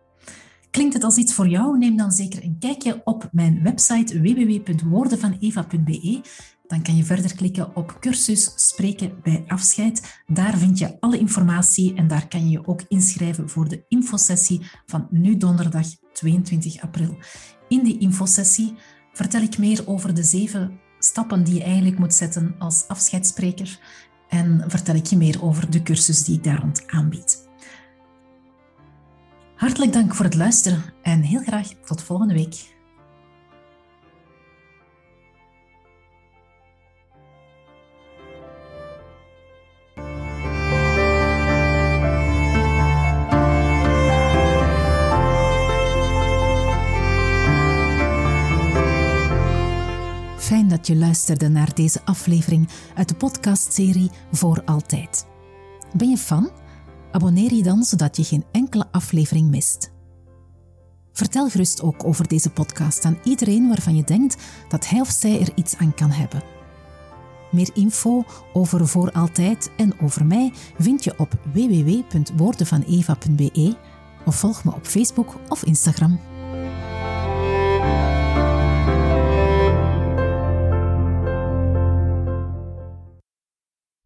A: Klinkt het als iets voor jou? Neem dan zeker een kijkje op mijn website www.woordenvaneva.be dan kan je verder klikken op cursus Spreken bij afscheid. Daar vind je alle informatie en daar kan je je ook inschrijven voor de infosessie van nu donderdag 22 april. In die infosessie vertel ik meer over de zeven stappen die je eigenlijk moet zetten als afscheidsspreker en vertel ik je meer over de cursus die ik daar rond aanbied. Hartelijk dank voor het luisteren en heel graag tot volgende week. Fijn dat je luisterde naar deze aflevering uit de podcastserie Voor Altijd. Ben je fan? Abonneer je dan zodat je geen enkele aflevering mist. Vertel gerust ook over deze podcast aan iedereen waarvan je denkt dat hij of zij er iets aan kan hebben. Meer info over Voor Altijd en over mij vind je op www.woordenvaneva.be of volg me op Facebook of Instagram.